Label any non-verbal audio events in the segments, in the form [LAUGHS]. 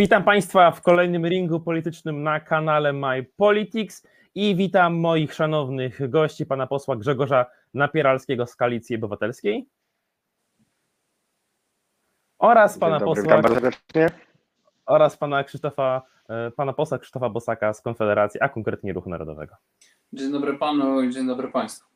Witam Państwa w kolejnym ringu politycznym na kanale My Politics i witam moich szanownych gości, pana posła Grzegorza Napieralskiego z Koalicji Obywatelskiej oraz pana Dzień dobry, posła oraz pana Krzysztofa, e, pana posła Krzysztofa Bosaka z Konfederacji, a konkretnie Ruchu Narodowego. Dzień dobry panu i dzień dobry państwu.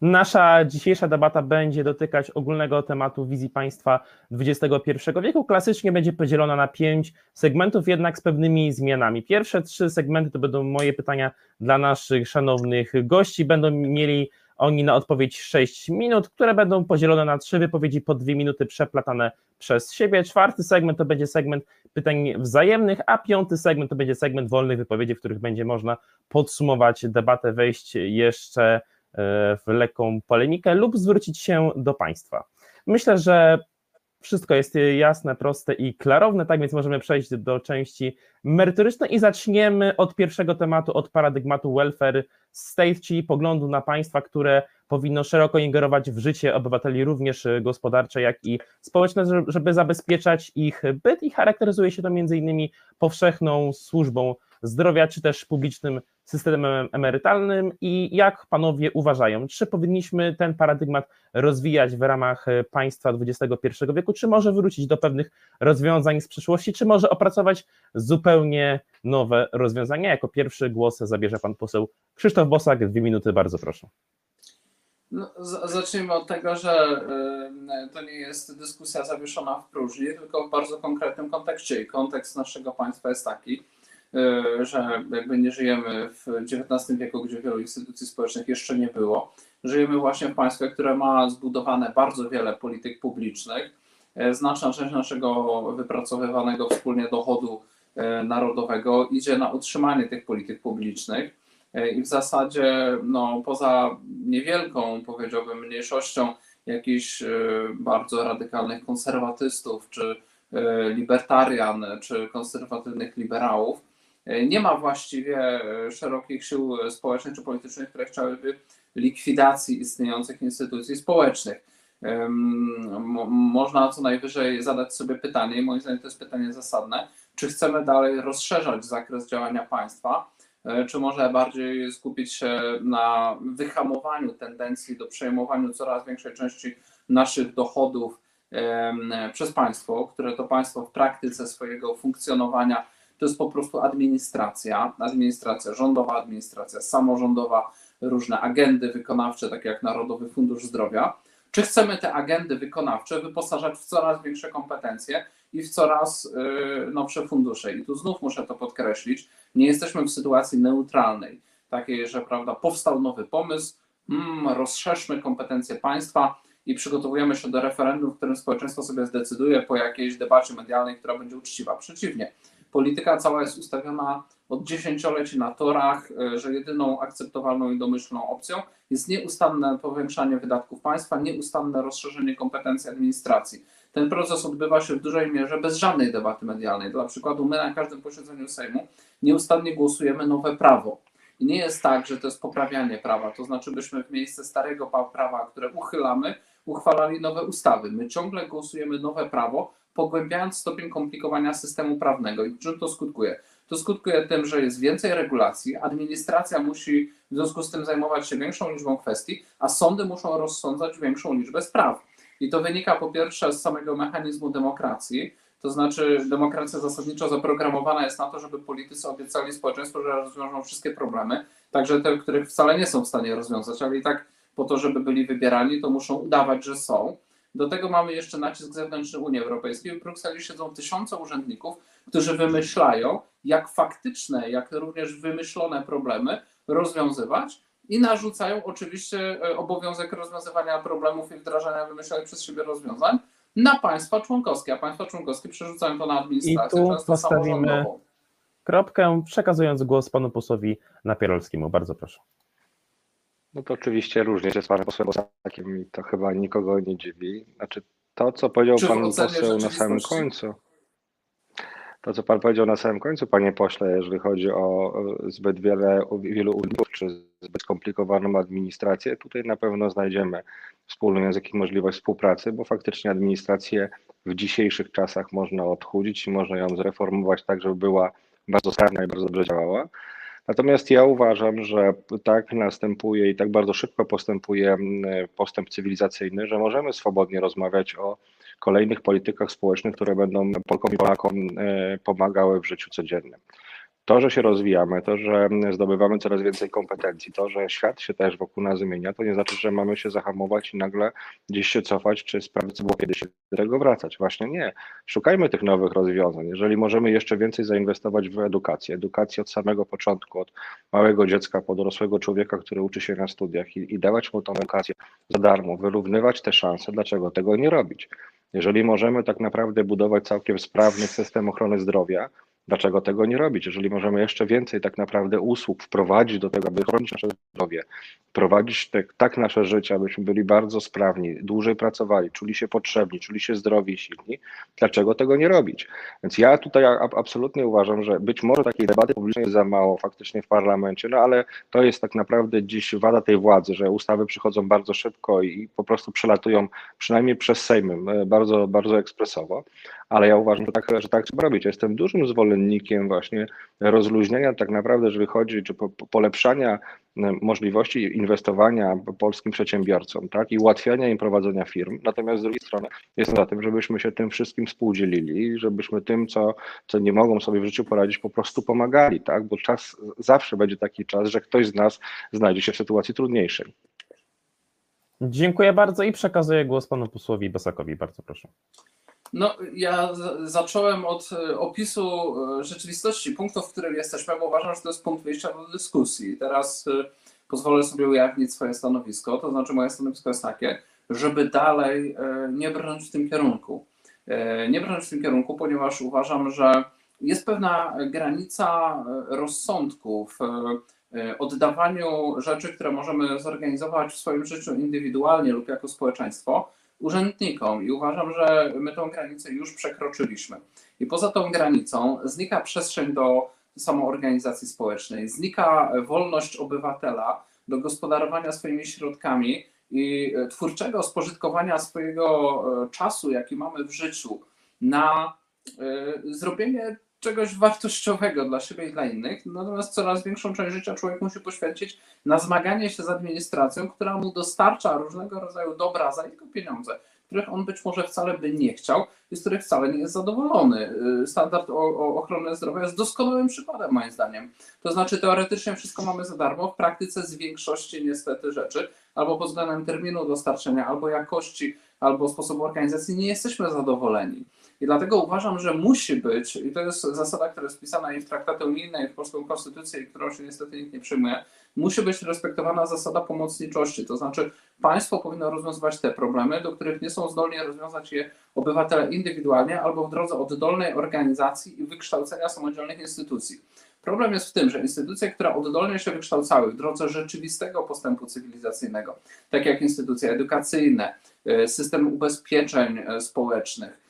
Nasza dzisiejsza debata będzie dotykać ogólnego tematu wizji państwa XXI wieku. Klasycznie będzie podzielona na pięć segmentów, jednak z pewnymi zmianami. Pierwsze trzy segmenty to będą moje pytania dla naszych szanownych gości. Będą mieli oni na odpowiedź 6 minut, które będą podzielone na trzy wypowiedzi po dwie minuty przeplatane przez siebie. Czwarty segment to będzie segment pytań wzajemnych, a piąty segment to będzie segment wolnych wypowiedzi, w których będzie można podsumować debatę, wejść jeszcze w lekką polemikę lub zwrócić się do państwa. Myślę, że wszystko jest jasne, proste i klarowne, tak więc możemy przejść do części merytorycznej i zaczniemy od pierwszego tematu, od paradygmatu welfare state, czyli poglądu na państwa, które powinno szeroko ingerować w życie obywateli, również gospodarcze, jak i społeczne, żeby zabezpieczać ich byt i charakteryzuje się to innymi powszechną służbą zdrowia, czy też publicznym systemem emerytalnym i jak panowie uważają, czy powinniśmy ten paradygmat rozwijać w ramach państwa XXI wieku, czy może wrócić do pewnych rozwiązań z przeszłości, czy może opracować zupełnie nowe rozwiązania? Jako pierwszy głos zabierze pan poseł Krzysztof Bosak, dwie minuty, bardzo proszę. No, zacznijmy od tego, że to nie jest dyskusja zawieszona w próżni, tylko w bardzo konkretnym kontekście. I kontekst naszego państwa jest taki, że jakby nie żyjemy w XIX wieku, gdzie wielu instytucji społecznych jeszcze nie było. Żyjemy właśnie w państwie, które ma zbudowane bardzo wiele polityk publicznych. Y, znaczna część naszego wypracowywanego wspólnie dochodu narodowego idzie na utrzymanie tych polityk publicznych i w zasadzie no, poza niewielką, powiedziałbym, mniejszością jakichś bardzo radykalnych konserwatystów, czy libertarian, czy konserwatywnych liberałów, nie ma właściwie szerokich sił społecznych czy politycznych, które chciałyby likwidacji istniejących instytucji społecznych. Można co najwyżej zadać sobie pytanie, i moim zdaniem to jest pytanie zasadne, czy chcemy dalej rozszerzać zakres działania państwa, czy może bardziej skupić się na wyhamowaniu tendencji do przejmowania coraz większej części naszych dochodów przez państwo, które to państwo w praktyce swojego funkcjonowania to jest po prostu administracja, administracja rządowa, administracja samorządowa, różne agendy wykonawcze, takie jak Narodowy Fundusz Zdrowia. Czy chcemy te agendy wykonawcze wyposażać w coraz większe kompetencje i w coraz nowsze fundusze? I tu znów muszę to podkreślić, nie jesteśmy w sytuacji neutralnej, takiej, że prawda, powstał nowy pomysł, mm, rozszerzmy kompetencje państwa i przygotowujemy się do referendum, w którym społeczeństwo sobie zdecyduje po jakiejś debacie medialnej, która będzie uczciwa. Przeciwnie, polityka cała jest ustawiona od dziesięcioleci na torach, że jedyną akceptowalną i domyślną opcją jest nieustanne powiększanie wydatków państwa, nieustanne rozszerzenie kompetencji administracji. Ten proces odbywa się w dużej mierze bez żadnej debaty medialnej. Dla przykładu, my na każdym posiedzeniu Sejmu nieustannie głosujemy nowe prawo. I nie jest tak, że to jest poprawianie prawa, to znaczy byśmy w miejsce starego prawa, które uchylamy, uchwalali nowe ustawy. My ciągle głosujemy nowe prawo, pogłębiając stopień komplikowania systemu prawnego. I czym to skutkuje? To skutkuje tym, że jest więcej regulacji, administracja musi w związku z tym zajmować się większą liczbą kwestii, a sądy muszą rozsądzać większą liczbę spraw. I to wynika po pierwsze z samego mechanizmu demokracji, to znaczy demokracja zasadniczo zaprogramowana jest na to, żeby politycy obiecali społeczeństwu, że rozwiążą wszystkie problemy, także te, których wcale nie są w stanie rozwiązać, ale i tak po to, żeby byli wybierani, to muszą udawać, że są. Do tego mamy jeszcze nacisk zewnętrzny Unii Europejskiej. W Brukseli siedzą tysiące urzędników, którzy wymyślają, jak faktyczne, jak również wymyślone problemy rozwiązywać i narzucają oczywiście obowiązek rozwiązywania problemów i wdrażania wymyślonych przez siebie rozwiązań na państwa członkowskie, a państwa członkowskie przerzucają to na administrację, I tu często postawimy kropkę, przekazując głos panu posłowi Napierolskiemu. Bardzo proszę. No to oczywiście różnie się z panem posłem Bosakiem i to chyba nikogo nie dziwi. Znaczy to, co powiedział Czy pan poseł na samym końcu, to, co pan powiedział na samym końcu, panie pośle, jeżeli chodzi o zbyt wiele, wielu urzędów, czy zbyt skomplikowaną administrację, tutaj na pewno znajdziemy wspólny język i możliwość współpracy, bo faktycznie administrację w dzisiejszych czasach można odchudzić i można ją zreformować tak, żeby była bardzo sprawna i bardzo dobrze działała. Natomiast ja uważam, że tak następuje i tak bardzo szybko postępuje mm, postęp cywilizacyjny, że możemy swobodnie rozmawiać o kolejnych politykach społecznych, które będą Polkom i Polakom e, pomagały w życiu codziennym. To, że się rozwijamy, to, że zdobywamy coraz więcej kompetencji, to, że świat się też wokół nas zmienia, to nie znaczy, że mamy się zahamować i nagle gdzieś się cofać, czy sprawdzić, co było kiedyś, do tego wracać. Właśnie nie. Szukajmy tych nowych rozwiązań. Jeżeli możemy jeszcze więcej zainwestować w edukację, edukację od samego początku, od małego dziecka po dorosłego człowieka, który uczy się na studiach i, i dawać mu tą edukację za darmo, wyrównywać te szanse, dlaczego tego nie robić? Jeżeli możemy tak naprawdę budować całkiem sprawny system ochrony zdrowia, Dlaczego tego nie robić? Jeżeli możemy jeszcze więcej tak naprawdę usług wprowadzić do tego, aby chronić nasze zdrowie, prowadzić te, tak nasze życie, abyśmy byli bardzo sprawni, dłużej pracowali, czuli się potrzebni, czuli się zdrowi i silni, dlaczego tego nie robić? Więc ja tutaj absolutnie uważam, że być może takiej debaty publicznej jest za mało faktycznie w parlamencie, no ale to jest tak naprawdę dziś wada tej władzy, że ustawy przychodzą bardzo szybko i po prostu przelatują przynajmniej przez Sejmy e, bardzo, bardzo ekspresowo, ale ja uważam, że tak, że tak trzeba robić. Ja jestem dużym zwolennikiem właśnie rozluźniania tak naprawdę, jeżeli chodzi, czy po, po- polepszania możliwości inwestowania polskim przedsiębiorcom, tak, i ułatwiania im prowadzenia firm. Natomiast z drugiej strony jestem za tym, żebyśmy się tym wszystkim współdzielili, żebyśmy tym, co, co nie mogą sobie w życiu poradzić, po prostu pomagali, tak, bo czas, zawsze będzie taki czas, że ktoś z nas znajdzie się w sytuacji trudniejszej. Dziękuję bardzo i przekazuję głos panu posłowi Bosakowi. Bardzo proszę. No, ja zacząłem od e, opisu e, rzeczywistości, punktów, w którym jesteśmy, bo uważam, że to jest punkt wyjścia do dyskusji. Teraz e, pozwolę sobie ujawnić swoje stanowisko. To znaczy, moje stanowisko jest takie, żeby dalej nie brnąć w tym kierunku. Nie brnąć w tym kierunku, ponieważ uważam, że jest pewna granica rozsądku w oddawaniu rzeczy, które możemy zorganizować w swoim życiu indywidualnie lub jako społeczeństwo, urzędnikom i uważam, że my tą granicę już przekroczyliśmy. I poza tą granicą znika przestrzeń do samoorganizacji społecznej, znika wolność obywatela do gospodarowania swoimi środkami i e, twórczego spożytkowania swojego e, czasu, jaki mamy w życiu, na e, zrobienie czegoś wartościowego dla siebie i dla innych. Natomiast coraz większą część życia człowiek musi poświęcić na zmaganie się z administracją, która mu dostarcza różnego rodzaju dobra za jego pieniądze, których on być może wcale by nie chciał i z których wcale nie jest zadowolony. Y, Standard o, o ochronę zdrowia jest doskonałym przykładem, moim zdaniem. To znaczy, teoretycznie wszystko mamy za darmo, w praktyce z większości niestety rzeczy, albo pod względem terminu dostarczenia, albo jakości, albo sposobu organizacji nie jesteśmy zadowoleni. I dlatego uważam, że musi być, i to jest zasada, która jest wpisana i w traktaty unijne, i w polską konstytucję, którą się niestety nikt nie przyjmuje, musi być respektowana zasada pomocniczości. To znaczy, państwo powinno rozwiązywać te problemy, do których nie są zdolni rozwiązać je obywatele indywidualnie albo w drodze oddolnej organizacji i wykształcenia samodzielnych instytucji. Problem jest w tym, że instytucje, które oddolnie się wykształcały w drodze rzeczywistego postępu cywilizacyjnego, tak jak instytucje edukacyjne, e, system ubezpieczeń e, społecznych,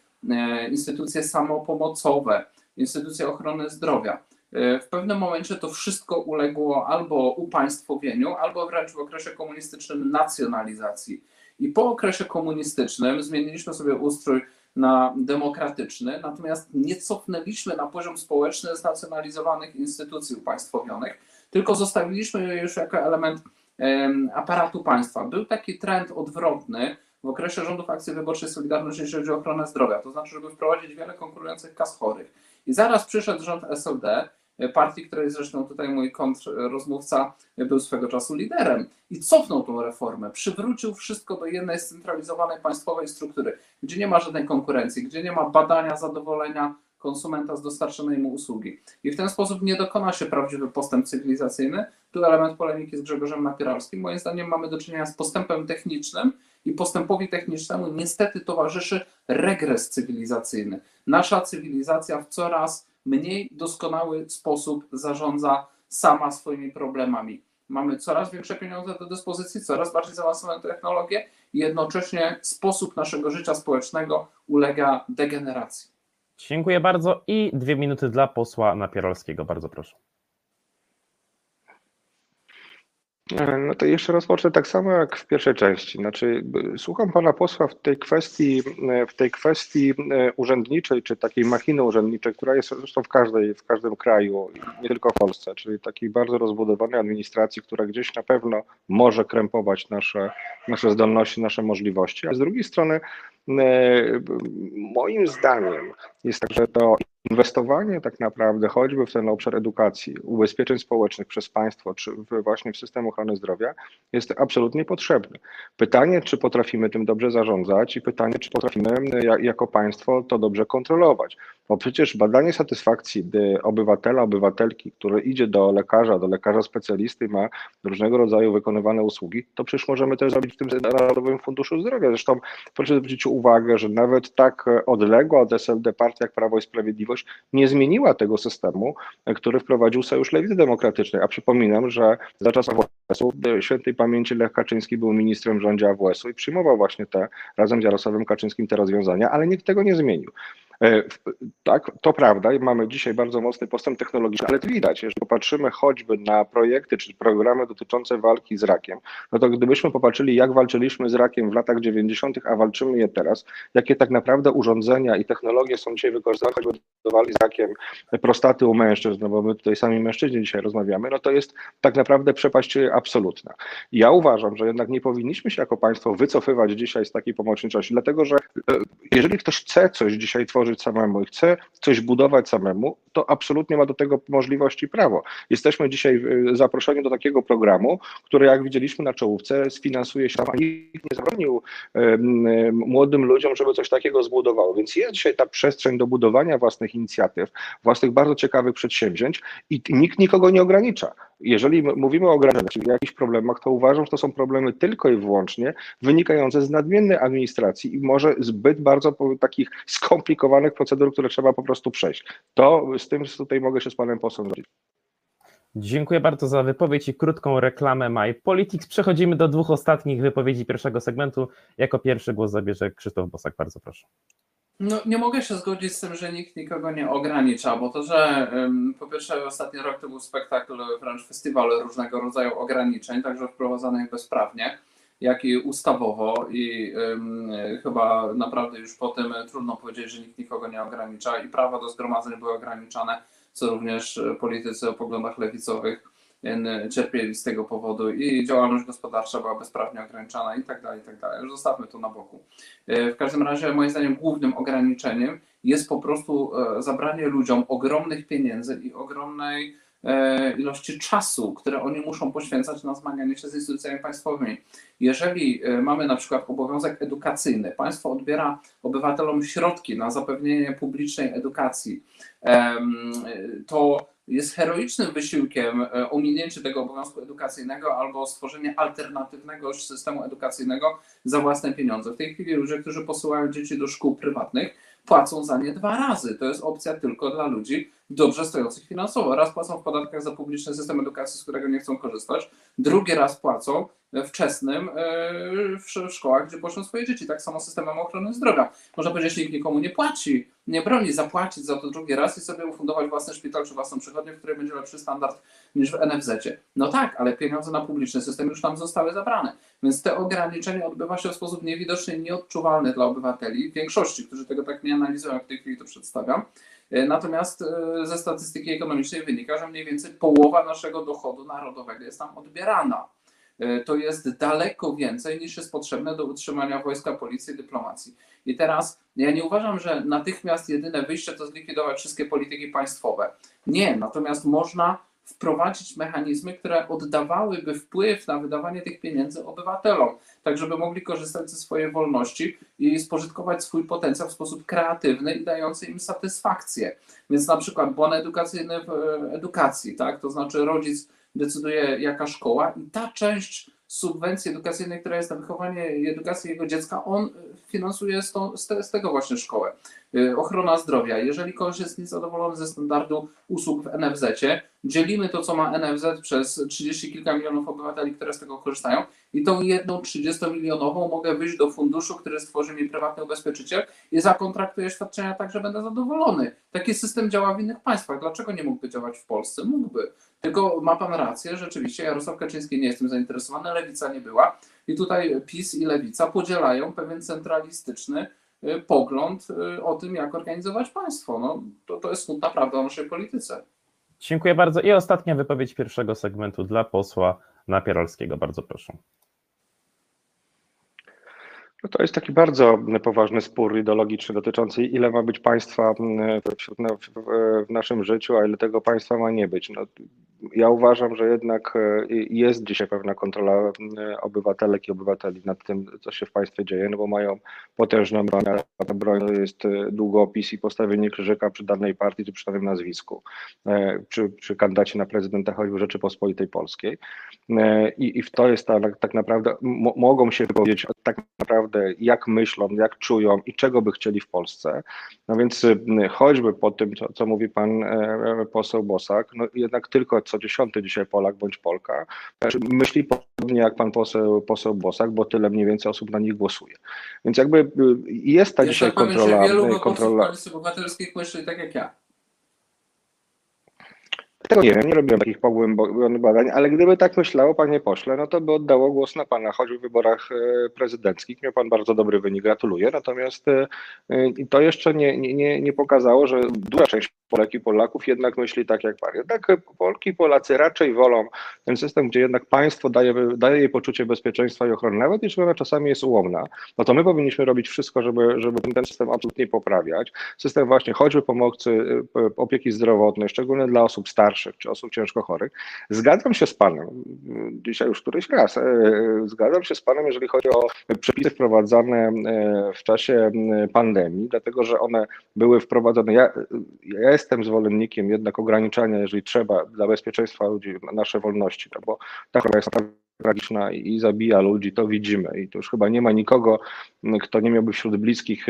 instytucje samopomocowe, instytucje ochrony zdrowia, E, w pewnym momencie to wszystko uległo albo upaństwowieniu, albo wręcz w okresie komunistycznym nacjonalizacji. I po okresie komunistycznym zmieniliśmy sobie ustrój na demokratyczny, natomiast nie cofnęliśmy na poziom społeczny znacjonalizowanych instytucji upaństwowionych, tylko zostawiliśmy je już jako element em, aparatu państwa. Był taki trend odwrotny w okresie rządów akcji wyborczej Solidarności, jeżeli chodzi o ochronę zdrowia, to znaczy, żeby wprowadzić wiele konkurujących kas chorych. I zaraz przyszedł rząd SLD, partii, której zresztą tutaj mój kontrrozmówca był swego czasu liderem i cofnął tą reformę, przywrócił wszystko do jednej scentralizowanej państwowej struktury, gdzie nie ma żadnej konkurencji, gdzie nie ma badania zadowolenia konsumenta z dostarczonej mu usługi. I w ten sposób nie dokona się prawdziwy postęp cywilizacyjny. Tu element polemiki z Grzegorzem Napieralskim. Moim zdaniem mamy do czynienia z postępem technicznym i postępowi technicznemu niestety towarzyszy regres cywilizacyjny. Nasza cywilizacja w coraz mniej doskonały sposób zarządza sama swoimi problemami. Mamy coraz większe pieniądze do dyspozycji, coraz bardziej zaawansowane technologie i jednocześnie sposób naszego życia społecznego ulega degeneracji. Dziękuję bardzo i dwie minuty dla posła Napieralskiego. Bardzo proszę. No to jeszcze rozpocznę tak samo jak w pierwszej części. Znaczy, słucham pana posła w tej kwestii, e, w tej kwestii e, urzędniczej, czy takiej machiny urzędniczej, która jest zresztą w każdej, w każdym kraju, nie tylko w Polsce, czyli takiej bardzo rozbudowanej administracji, która gdzieś na pewno może krępować nasze, nasze zdolności, nasze możliwości. A z drugiej strony, e, moim zdaniem jest tak, że to inwestowanie tak naprawdę choćby w ten obszar edukacji, ubezpieczeń społecznych przez państwo, czy właśnie w system ochrony zdrowia jest absolutnie potrzebny. Pytanie, czy potrafimy tym dobrze zarządzać i pytanie, czy potrafimy ja- jako państwo to dobrze kontrolować. Bo przecież badanie satysfakcji obywatela, obywatelki, który idzie do lekarza, do lekarza specjalisty ma różnego rodzaju wykonywane usługi, to przecież możemy też zrobić w tym Narodowym Funduszu Zdrowia. Zresztą proszę zwrócić uwagę, że nawet tak odległa od SLD partia jak Prawo i Sprawiedliwość nie zmieniła tego systemu, który wprowadził Sojusz Lewicy Demokratycznej. A przypominam, że za czasów AWS-u świętej pamięci Lech Kaczyński był ministrem w rządzie AWS-u i przyjmował właśnie te razem z Jarosławem Kaczyńskim te rozwiązania, ale nikt tego nie zmienił. E, Tak, to prawda mamy dzisiaj bardzo mocny postęp technologiczny, ale to widać, jeżeli popatrzymy choćby na projekty czy programy dotyczące walki z rakiem, no to gdybyśmy popatrzyli, jak walczyliśmy z rakiem w latach 90., a walczymy je teraz, jakie tak naprawdę urządzenia i technologie są dzisiaj wykorzystywane choćby do walki z rakiem prostaty u mężczyzn, no bo my tutaj sami mężczyźni dzisiaj rozmawiamy, no to jest tak naprawdę przepaść absolutna. Ja uważam, że jednak nie powinniśmy się jako państwo wycofywać dzisiaj z takiej pomocniczości, dlatego że e, jeżeli ktoś chce coś dzisiaj tworzyć samemu i chce coś budować samemu, to absolutnie ma do tego możliwości i prawo. Jesteśmy dzisiaj e, zaproszeni do takiego programu, który jak widzieliśmy na czołówce sfinansuje się a nikt nie zabronił młodym ludziom, żeby coś takiego zbudowało. Więc jest dzisiaj ta przestrzeń do budowania własnych inicjatyw, własnych bardzo ciekawych przedsięwzięć i nikt nikogo nie ogranicza. Jeżeli mówimy o ograniczeniach, czyli jakichś problemach, to uważam, że to są problemy tylko i wyłącznie wynikające z nadmiennej administracji i może zbyt bardzo takich skomplikowanych procedur, które trzeba po prostu przejść. To z tym tutaj mogę się z panem posłem zgodzić. Dziękuję bardzo za wypowiedź i krótką reklamę My Politics. Przechodzimy do dwóch ostatnich wypowiedzi pierwszego segmentu. Jako pierwszy głos zabierze Krzysztof Bosak, bardzo proszę. No, nie mogę się zgodzić z tym, że nikt nikogo nie ogranicza, bo to, że po pierwsze ostatni rok to był spektakl, wręcz festiwal różnego rodzaju ograniczeń, także wprowadzanych bezprawnie, jak i ustawowo i chyba naprawdę już po tym trudno powiedzieć, że nikt nikogo nie ogranicza i prawa do zgromadzeń były ograniczane, co również politycy o poglądach lewicowych cierpieli z tego powodu i działalność gospodarcza była bezprawnie ograniczana i tak dalej, i tak dalej. Już Zostawmy to na boku. E, W każdym razie, moim zdaniem, głównym ograniczeniem jest po prostu e, zabranie ludziom ogromnych pieniędzy i ogromnej e, ilości czasu, które oni muszą poświęcać na zmaganie się z instytucjami państwowymi. Jeżeli e, mamy na przykład obowiązek edukacyjny, państwo odbiera obywatelom środki na zapewnienie publicznej edukacji, to jest heroicznym wysiłkiem e, ominięcie tego obowiązku edukacyjnego albo stworzenie alternatywnego systemu edukacyjnego za własne pieniądze. W tej chwili ludzie, którzy posyłają dzieci do szkół prywatnych, płacą za nie dwa razy. To jest opcja tylko dla ludzi dobrze stojących finansowo. Raz płacą w podatkach za publiczny system edukacji, z którego nie chcą korzystać, drugi raz płacą wczesnym e, w sz- w szkołach, gdzie poszły swoje dzieci. Tak samo systemem ochrony zdrowia. Można powiedzieć, że nikt nikomu nie płaci, nie broni zapłacić za to drugi raz i sobie ufundować własny szpital czy własną przychodnię, w której będzie lepszy standard niż w NFZ-cie. No tak, ale pieniądze na publiczny system już tam zostały zabrane. Więc te ograniczenie odbywa się w sposób niewidoczny nieodczuwalny dla obywateli, większości, którzy tego tak nie analizują, jak w tej chwili to przedstawiam. E, Natomiast e, ze statystyki ekonomicznej wynika, że mniej więcej połowa naszego dochodu narodowego jest tam odbierana. E, To jest daleko więcej niż jest potrzebne do utrzymania wojska, policji, dyplomacji. I teraz ja nie uważam, że natychmiast jedyne wyjście to zlikwidować wszystkie polityki państwowe. Nie, natomiast można wprowadzić mechanizmy, które oddawałyby wpływ na wydawanie tych pieniędzy obywatelom, tak żeby mogli korzystać ze swojej wolności i spożytkować swój potencjał w sposób kreatywny i dający im satysfakcję. Więc na przykład bon edukacyjny w e, edukacji, tak? To znaczy rodzic decyduje jaka szkoła i ta część subwencji edukacyjnej, która jest na wychowanie i edukację jego dziecka, on finansuje z, z, te, z tego właśnie szkołę. E, Ochrona zdrowia. Jeżeli ktoś jest niezadowolony ze standardu usług w NFZ-cie, dzielimy to, co ma NFZ przez 30 kilka milionów obywateli, które z tego korzystają i tą jedną 30-milionową mogę wyjść do funduszu, który stworzy mi prywatny ubezpieczyciel i zakontraktuję świadczenia tak, że będę zadowolony. Taki system działa w innych państwach. Dlaczego nie mógłby działać w Polsce? Mógłby. Tylko ma pan rację, rzeczywiście Jarosław Kaczyński nie jest tym zainteresowany, Lewica nie była i tutaj PiS i Lewica podzielają pewien centralistyczny y, pogląd y, o tym, jak organizować państwo. No, to, to jest smutna prawda o naszej polityce. Dziękuję bardzo. I ostatnia wypowiedź pierwszego segmentu dla posła Napieralskiego. Bardzo proszę. No to jest taki bardzo poważny spór ideologiczny dotyczący ile ma być państwa mm, w, w, w naszym życiu, a ile tego państwa ma nie być. No, ja uważam, że jednak e, jest dzisiaj pewna kontrola obywatelek i obywateli nad tym, co się w państwie dzieje, no bo mają potężną broń, a ta broń to jest e, długopis i postawienie krzyżyka przy danej partii czy przy danym nazwisku, e, przy, przy kandydacie na prezydenta choćby Rzeczypospolitej Polskiej. I, i w to jest ta, tak naprawdę, mogą się wypowiedzieć tak naprawdę jak myślą, jak czują i czego by chcieli w Polsce. No więc choćby po tym, co, co mówi pan poseł Bosak, no jednak tylko co dziesiąty dzisiaj Polak bądź Polka myśli podobnie jak pan poseł, poseł Bosak, bo tyle mniej więcej osób na nich głosuje. Więc jakby jest ta Jeszcze dzisiaj powiem, kontrola. że wielu kontrola... Obywatelskich myśli tak jak ja. Tego nie wiem, nie robiłem takich pogłębionych badań, ale gdyby tak myślało, panie pośle, no to by oddało głos na pana, choć w wyborach e, prezydenckich. Miał pan bardzo dobry wynik, gratuluję. Natomiast e, to jeszcze nie, nie, nie pokazało, że duża część Polek i Polaków jednak myśli tak jak pan. Jednak Polki i Polacy raczej wolą ten system, gdzie jednak państwo daje, daje jej poczucie bezpieczeństwa i ochrony, nawet jeśli ona czasami jest ułomna, no to my powinniśmy robić wszystko, żeby, żeby ten system absolutnie poprawiać. System właśnie choćby pomocy e, opieki zdrowotnej, szczególnie dla osób starszych, starszych czy osób ciężko chorych. Zgadzam się z Panem, dzisiaj już któryś raz, e, zgadzam się z Panem, jeżeli chodzi o przepisy wprowadzane e, w czasie pandemii, dlatego że one były wprowadzone. Ja, ja jestem zwolennikiem jednak ograniczania, jeżeli trzeba, dla bezpieczeństwa ludzi, nasze wolności, no bo ta choroba jest tragiczna i zabija ludzi, to widzimy. I to już chyba nie ma nikogo, kto nie miałby wśród bliskich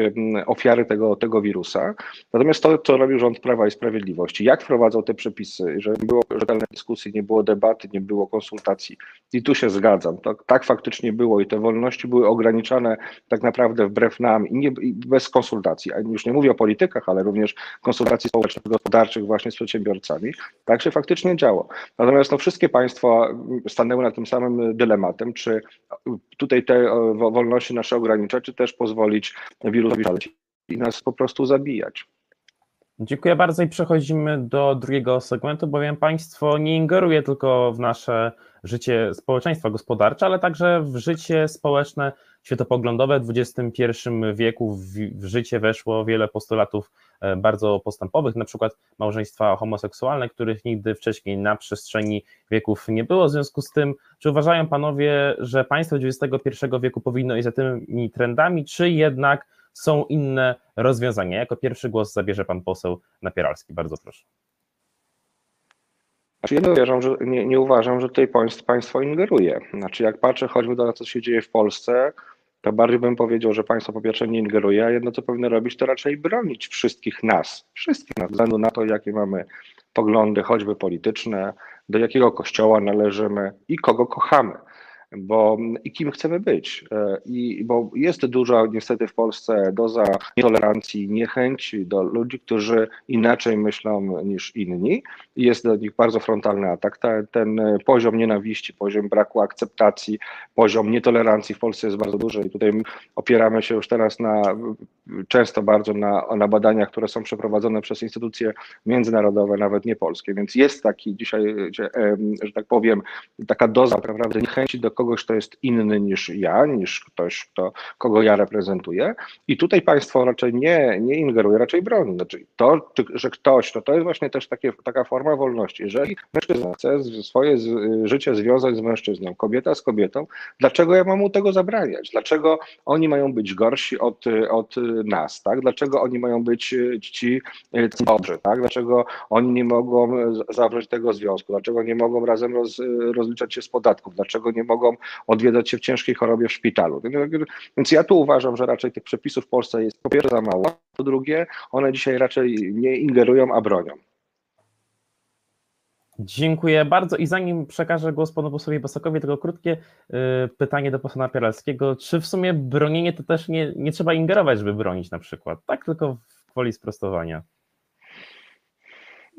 ofiary tego, tego wirusa. Natomiast to, co robił rząd Prawa i Sprawiedliwości, jak wprowadzał te przepisy, że nie było rzetelnej dyskusji, nie było debaty, nie było konsultacji. I tu się zgadzam. To, tak faktycznie było i te wolności były ograniczane tak naprawdę wbrew nam i, nie, i bez konsultacji. A już nie mówię o politykach, ale również konsultacji społecznych, gospodarczych właśnie z przedsiębiorcami. Tak się faktycznie działo. Natomiast no, wszystkie państwa stanęły na tym samym dylematem, czy tutaj te wolności nasze czy też pozwolić wirusowi szaleć i nas po prostu zabijać. Dziękuję bardzo i przechodzimy do drugiego segmentu, bowiem państwo nie ingeruje tylko w nasze życie społeczeństwa gospodarcze, ale także w życie społeczne, światopoglądowe w XXI wieku. W, w życie weszło wiele postulatów e, bardzo postępowych, na przykład małżeństwa homoseksualne, których nigdy wcześniej na przestrzeni wieków nie było. W związku z tym, czy uważają panowie, że państwo XXI wieku powinno iść za tymi trendami, czy jednak są inne rozwiązania? Jako pierwszy głos zabierze pan poseł Napieralski. Bardzo proszę. Znaczy ja nie uważam, że, nie, nie uważam, że tutaj państwo, ingeruje. Znaczy jak patrzę choćby na to, co się dzieje w Polsce, to bardziej bym powiedział, że państwo po pierwsze nie ingeruje, a jedno co powinno robić, to raczej bronić wszystkich nas, wszystkich nas, względu na to, jakie mamy poglądy, choćby polityczne, do jakiego kościoła należymy i kogo kochamy bo i kim chcemy być. E, I bo jest duża niestety w Polsce doza nietolerancji, niechęci do ludzi, którzy inaczej myślą niż inni. Jest do nich bardzo frontalny atak. Ta, ten poziom nienawiści, poziom braku akceptacji, poziom nietolerancji w Polsce jest bardzo duży i tutaj opieramy się już teraz na często bardzo na, na badaniach, które są przeprowadzone przez instytucje międzynarodowe, nawet nie polskie. Więc jest taki dzisiaj, że tak powiem, taka doza naprawdę niechęci do kogoś, kto jest inny niż ja, niż ktoś, kto, kogo ja reprezentuję. I tutaj państwo raczej nie, nie ingeruje, raczej broni. Znaczy to, że ktoś, no to jest właśnie też takie, taka forma wolności. Jeżeli mężczyzna chce swoje życie związać z mężczyzną, kobieta z kobietą, dlaczego ja mam mu tego zabraniać? Dlaczego oni mają być gorsi od, od nas, tak? Dlaczego oni mają być ci dobrzy, tak? Dlaczego oni nie mogą zawrzeć tego związku? Dlaczego nie mogą razem roz, rozliczać się z podatków? Dlaczego nie mogą odwiedzać się w ciężkiej chorobie w szpitalu. Więc ja tu uważam, że raczej tych przepisów w Polsce jest po pierwsze za mało, po drugie one dzisiaj raczej nie ingerują, a bronią. Dziękuję bardzo i zanim przekażę głos panu posłowi Bosakowi, tylko krótkie y, pytanie do posła Napieralskiego. Czy w sumie bronienie to też nie, nie trzeba ingerować, żeby bronić na przykład? Tak, tylko w woli sprostowania.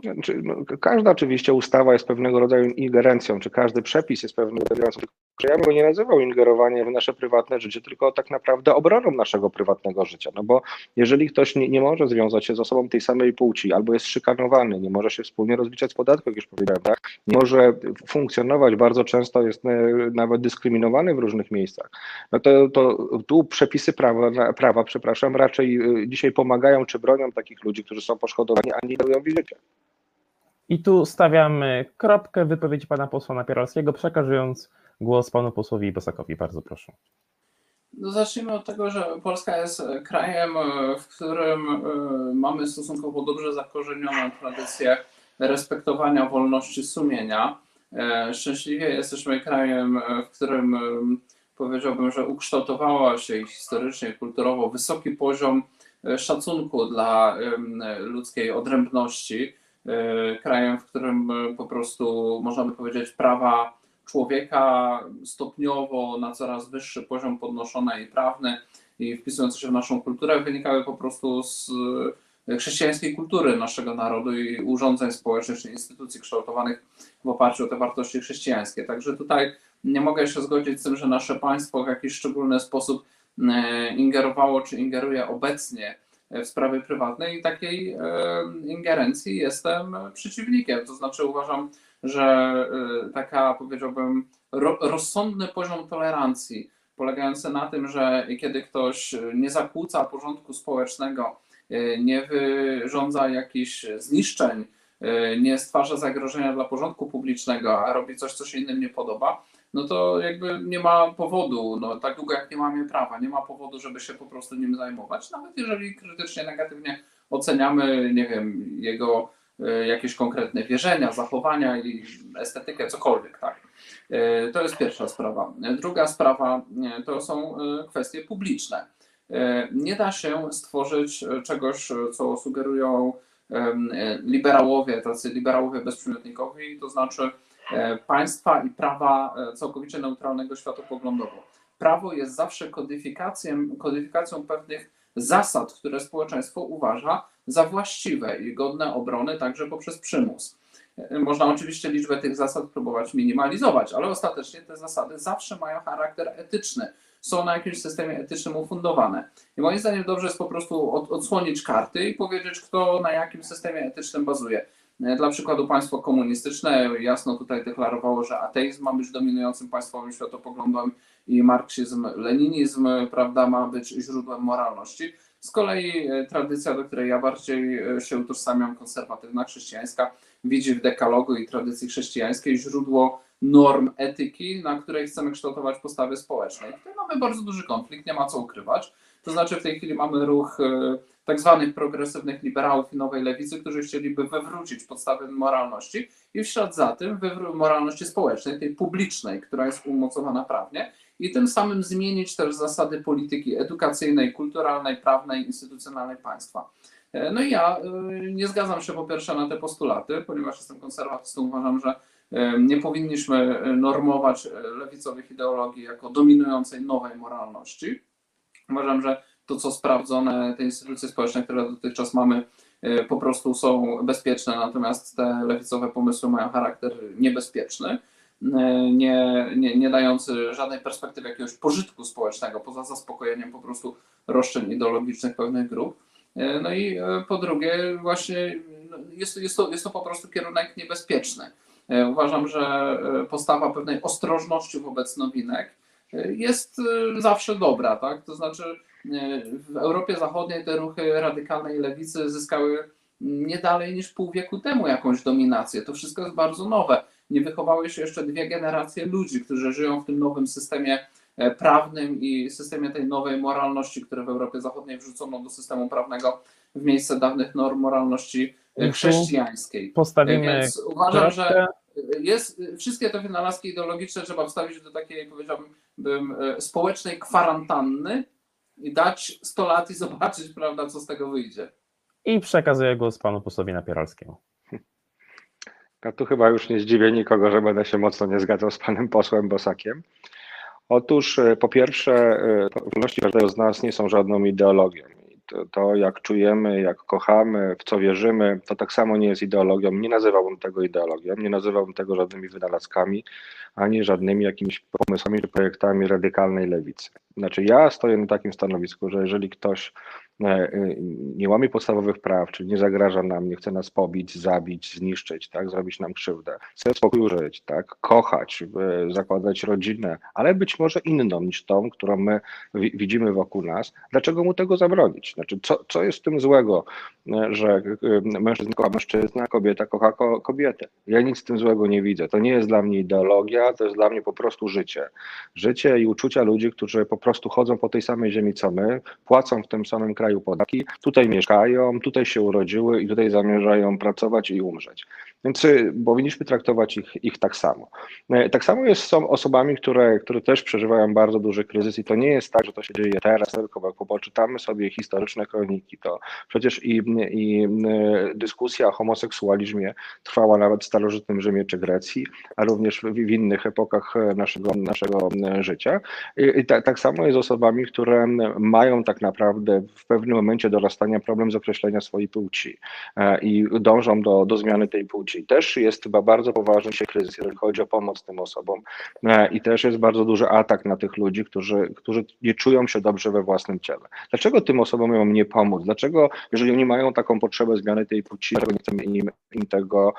Znaczy, każda oczywiście ustawa jest pewnego rodzaju ingerencją, czy każdy przepis jest rodzaju ingerencją. Ja bym go nie nazywał ingerowaniem w nasze prywatne życie, tylko tak naprawdę obroną naszego prywatnego życia. No bo jeżeli ktoś nie, nie może związać się z osobą tej samej płci, albo jest szykanowany, nie może się wspólnie rozliczać z podatku, jak już powiedziałem, tak? nie może funkcjonować, bardzo często jest e, nawet dyskryminowany w różnych miejscach, no to, to tu przepisy prawa, prawa, przepraszam, raczej e, dzisiaj pomagają czy bronią takich ludzi, którzy są poszkodowani, a nie dają w życie. I tu stawiamy kropkę wypowiedzi pana posła Napieralskiego, przekazując głos panu posłowi Bosakowi. Bardzo proszę. No zacznijmy od tego, że Polska jest krajem, w którym e, mamy stosunkowo dobrze zakorzenioną tradycję respektowania wolności sumienia. E, szczęśliwie jesteśmy krajem, e, w którym powiedziałbym, że ukształtowała się historycznie, kulturowo wysoki poziom szacunku dla ludzkiej odrębności. Krajem, w którym po prostu można by powiedzieć prawa człowieka stopniowo na coraz wyższy poziom podnoszone i prawny i wpisujące się w naszą kulturę wynikały po prostu z e, chrześcijańskiej kultury naszego narodu i urządzeń społecznych czy instytucji kształtowanych w oparciu o te wartości chrześcijańskie. Także tutaj nie mogę się zgodzić z tym, że nasze państwo w jakiś szczególny sposób e, ingerowało czy ingeruje obecnie w sprawy prywatne i takiej ingerencji jestem przeciwnikiem. To znaczy uważam, że y, taka powiedziałbym rozsądny poziom tolerancji polegający na tym, że kiedy ktoś nie zakłóca porządku społecznego, y, nie wyrządza jakichś zniszczeń, y, nie stwarza zagrożenia dla porządku publicznego, a robi coś, co się innym nie podoba, no to jakby nie ma powodu, no tak długo jak nie mamy prawa, nie ma powodu, żeby się po prostu nim zajmować, nawet jeżeli krytycznie, negatywnie oceniamy, nie wiem, jego E, jakieś konkretne wierzenia, zachowania i estetykę, cokolwiek, tak. E, to jest pierwsza sprawa. Druga sprawa e, to są kwestie publiczne. Nie da się stworzyć czegoś, co sugerują liberałowie, tacy liberałowie bezprzymiotnikowi, to znaczy państwa i prawa całkowicie neutralnego światopoglądowo. Prawo jest zawsze kodyfikacją, kodyfikacją pewnych zasad, które społeczeństwo uważa za właściwe i godne obrony także poprzez przymus. Można oczywiście liczbę tych zasad próbować minimalizować, ale ostatecznie te zasady zawsze mają charakter etyczny, są na jakimś systemie etycznym ufundowane. I moim zdaniem dobrze jest po prostu od, odsłonić karty i powiedzieć, kto na jakim systemie etycznym bazuje. Dla przykładu państwo komunistyczne jasno tutaj deklarowało, że ateizm ma być dominującym państwowym światopoglądem i marksizm, leninizm prawda, ma być źródłem moralności. Z kolei e, tradycja, do której ja bardziej e, się utożsamiam, konserwatywna, chrześcijańska, widzi w dekalogu i tradycji chrześcijańskiej źródło norm etyki, na której chcemy kształtować postawy społeczne. I tutaj mamy bardzo duży konflikt, nie ma co ukrywać. To znaczy w tej chwili mamy ruch e, tak zwanych progresywnych liberałów i nowej lewicy, którzy chcieliby wywrócić podstawy moralności i w ślad za tym moralności społecznej, tej publicznej, która jest umocowana prawnie i tym samym zmienić też zasady polityki edukacyjnej, kulturalnej, prawnej, instytucjonalnej państwa. E, no i ja e, nie zgadzam się po pierwsze na te postulaty, ponieważ jestem konserwatystą, uważam, że nie powinniśmy normować lewicowych ideologii jako dominującej nowej moralności. Uważam, że to, co sprawdzone, te instytucje społeczne, które dotychczas mamy, po prostu są bezpieczne, natomiast te lewicowe pomysły mają charakter niebezpieczny. E, nie, nie, nie dający żadnej perspektywy jakiegoś pożytku społecznego, poza zaspokojeniem po prostu roszczeń ideologicznych pewnych grup. E, no i e, po drugie, właśnie no, jest, jest, to, jest to po prostu kierunek niebezpieczny. Uważam, że postawa pewnej ostrożności wobec nowinek jest zawsze dobra, tak? To znaczy w Europie Zachodniej te ruchy radykalnej lewicy zyskały nie dalej niż pół wieku temu jakąś dominację. To wszystko jest bardzo nowe nie wychowały się jeszcze dwie generacje ludzi, którzy żyją w tym nowym systemie e, prawnym i systemie tej nowej moralności, które w Europie Zachodniej wrzucono do systemu prawnego w miejsce dawnych norm moralności e, chrześcijańskiej. Postawimy Więc uważam, że jest, wszystkie te wynalazki ideologiczne trzeba wstawić do takiej, powiedziałbym, e, społecznej kwarantanny i dać 100 lat i zobaczyć, [LAUGHS] prawda, co z tego wyjdzie. I przekazuję głos panu posłowi Napieralskiemu. A [LAUGHS] tu chyba już nie zdziwię nikogo, że będę się mocno nie zgadzał z panem posłem Bosakiem. Otóż e, po pierwsze, e, wolności każdego z nas nie są żadną ideologią. To, jak czujemy, jak kochamy, w co wierzymy, to tak samo nie jest ideologią. Nie nazywałbym tego ideologią, nie nazywałbym tego żadnymi wynalazkami, ani żadnymi jakimiś pomysłami czy projektami radykalnej lewicy. Znaczy, ja stoję na takim stanowisku, że jeżeli ktoś nie łamie podstawowych praw, czyli nie zagraża nam, nie chce nas pobić, zabić, zniszczyć, tak, zrobić nam krzywdę, chce spokoju żyć, tak, kochać, e, zakładać rodzinę, ale być może inną niż tą, którą my wi- widzimy wokół nas, dlaczego mu tego zabronić? Znaczy, co, co jest w tym złego, e, że e, mężczyzna kocha mężczyzna, kobieta kocha ko- kobietę? Ja nic w tym złego nie widzę. To nie jest dla mnie ideologia, to jest dla mnie po prostu życie. Życie i uczucia ludzi, którzy po prostu chodzą po tej samej ziemi co my, płacą w tym samym kraju podatki, tutaj mieszkają, tutaj się urodziły i tutaj zamierzają pracować i umrzeć. Więc y, powinniśmy traktować ich, ich tak samo. E, Tak samo jest z osobami, które, które też przeżywają bardzo duży kryzys i to nie jest tak, że to się dzieje teraz, tylko jak poczytamy sobie historyczne kroniki, to przecież i, i y, dyskusja o homoseksualizmie trwała nawet w starożytnym Rzymie czy Grecji, a również w, w innych epokach e, naszego, naszego e, życia. I, i tak, tak samo jest z osobami, które mają tak naprawdę w pewnym momencie dorastania problem z określenia swojej płci e, i dążą do, do zmiany tej płci. Też jest chyba bardzo poważny się kryzys, jeżeli chodzi o pomoc tym osobom e, i też jest bardzo duży atak na tych ludzi, którzy, którzy nie czują się dobrze we własnym ciele. Dlaczego tym osobom mają nie pomóc? Dlaczego, jeżeli oni mają taką potrzebę zmiany tej płci, nie chcemy im, im tego,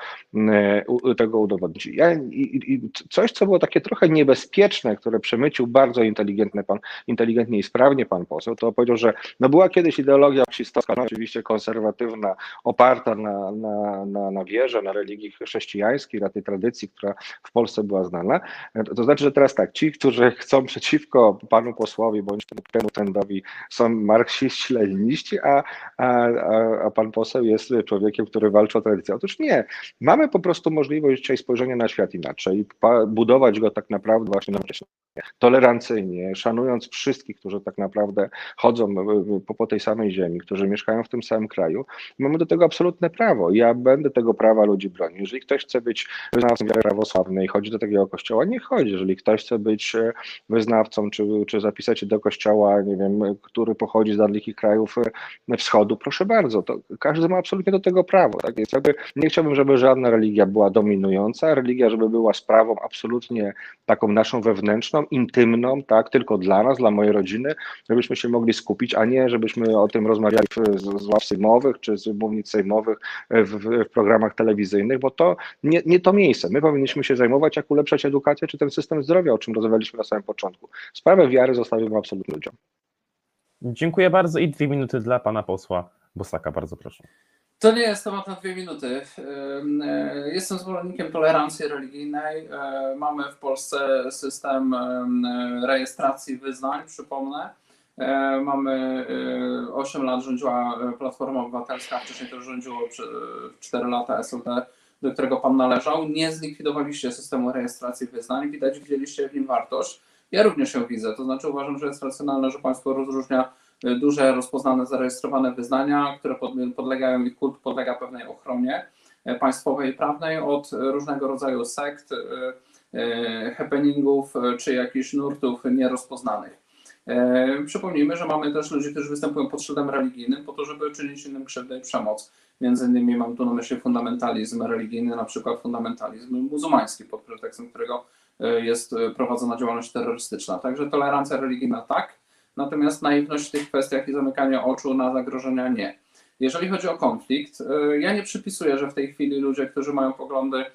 tego udowodnić? Ja, i, i coś, co było takie trochę niebezpieczne, które przemycił bardzo inteligentny pan, inteligentnie i sprawnie pan poseł, to powiedział, że no była kiedyś ideologia marksistowska, no oczywiście konserwatywna, oparta na, na, na, na wierze, na religii chrześcijańskiej, na tej tradycji, która w Polsce była znana. To, znaczy, że teraz tak, ci, którzy chcą przeciwko panu posłowi bądź temu- trendowi są marksiści, leniniści, a, a, a, pan poseł jest człowiekiem, który walczy o tradycję. Otóż nie. Mamy po prostu możliwość dzisiaj spojrzenia na świat inaczej, budować go tak naprawdę właśnie nowocześnie, tolerancyjnie, szanując wszystkich, którzy tak naprawdę chodzą po, po tej samej ziemi, którzy mieszkają w tym samym kraju. Mamy do tego absolutne prawo. Ja będę tego prawa ludzi bronił. Jeżeli ktoś chce być wyznawcą wiary prawosławnej, chodzi do takiego kościoła, nie chodzi. Jeżeli ktoś chce być e, wyznawcą, czy, czy zapisać się do kościoła, nie wiem, który pochodzi z dalekich krajów e, wschodu, proszę bardzo, to każdy ma absolutnie do tego prawo. Tak? Więc jakby nie chciałbym, żeby żadna religia była dominująca, religia, żeby była sprawą absolutnie taką naszą wewnętrzną, intymną, tak, tylko dla nas, dla mojej rodziny, żebyśmy się mogli skupić, a nie żebyśmy o tym rozmawiali w, z, z ław sejmowych czy z mównic sejmowych w, w, w programach telewizyjnych, bo to nie, nie to miejsce. My powinniśmy się zajmować, jak ulepszać edukację czy ten system zdrowia, o czym rozmawialiśmy na samym początku. Sprawę wiary zostawimy absolutnie ludziom. Dziękuję bardzo i dwie minuty dla pana posła Bosaka, bardzo proszę. To nie jest temat na dwie minuty. E, Jestem zwolennikiem tolerancji religijnej. E, Mamy w Polsce system e, rejestracji wyznań, przypomnę. E, Mamy e, 8 lat rządziła e, Platforma Obywatelska, wcześniej też rządziło przy- 4 lata SLD, do którego pan należał. Nie zlikwidowaliście systemu rejestracji wyznań. Widać, widzieliście w nim wartość. Ja również ją widzę. To znaczy uważam, że jest racjonalne, że państwo rozróżnia duże, rozpoznane, zarejestrowane wyznania, które pod, podlegają i kult podlega pewnej ochronie e, państwowej i prawnej od e, różnego rodzaju sekt, e, e, happeningów e, czy jakichś nurtów nierozpoznanych. E, Przypomnijmy, że mamy też ludzi, którzy występują pod szyldem religijnym po to, żeby czynić innym krzywdę i przemoc. Między innymi mam tu na myśli fundamentalizm religijny, na przykład fundamentalizm muzułmański, pod pretekstem którego e, jest e, prowadzona działalność terrorystyczna. Także tolerancja religijna tak, natomiast naiwność w tych kwestiach i zamykanie oczu na zagrożenia nie. Jeżeli chodzi o konflikt, ja nie przypisuję, że w tej chwili ludzie, którzy mają poglądy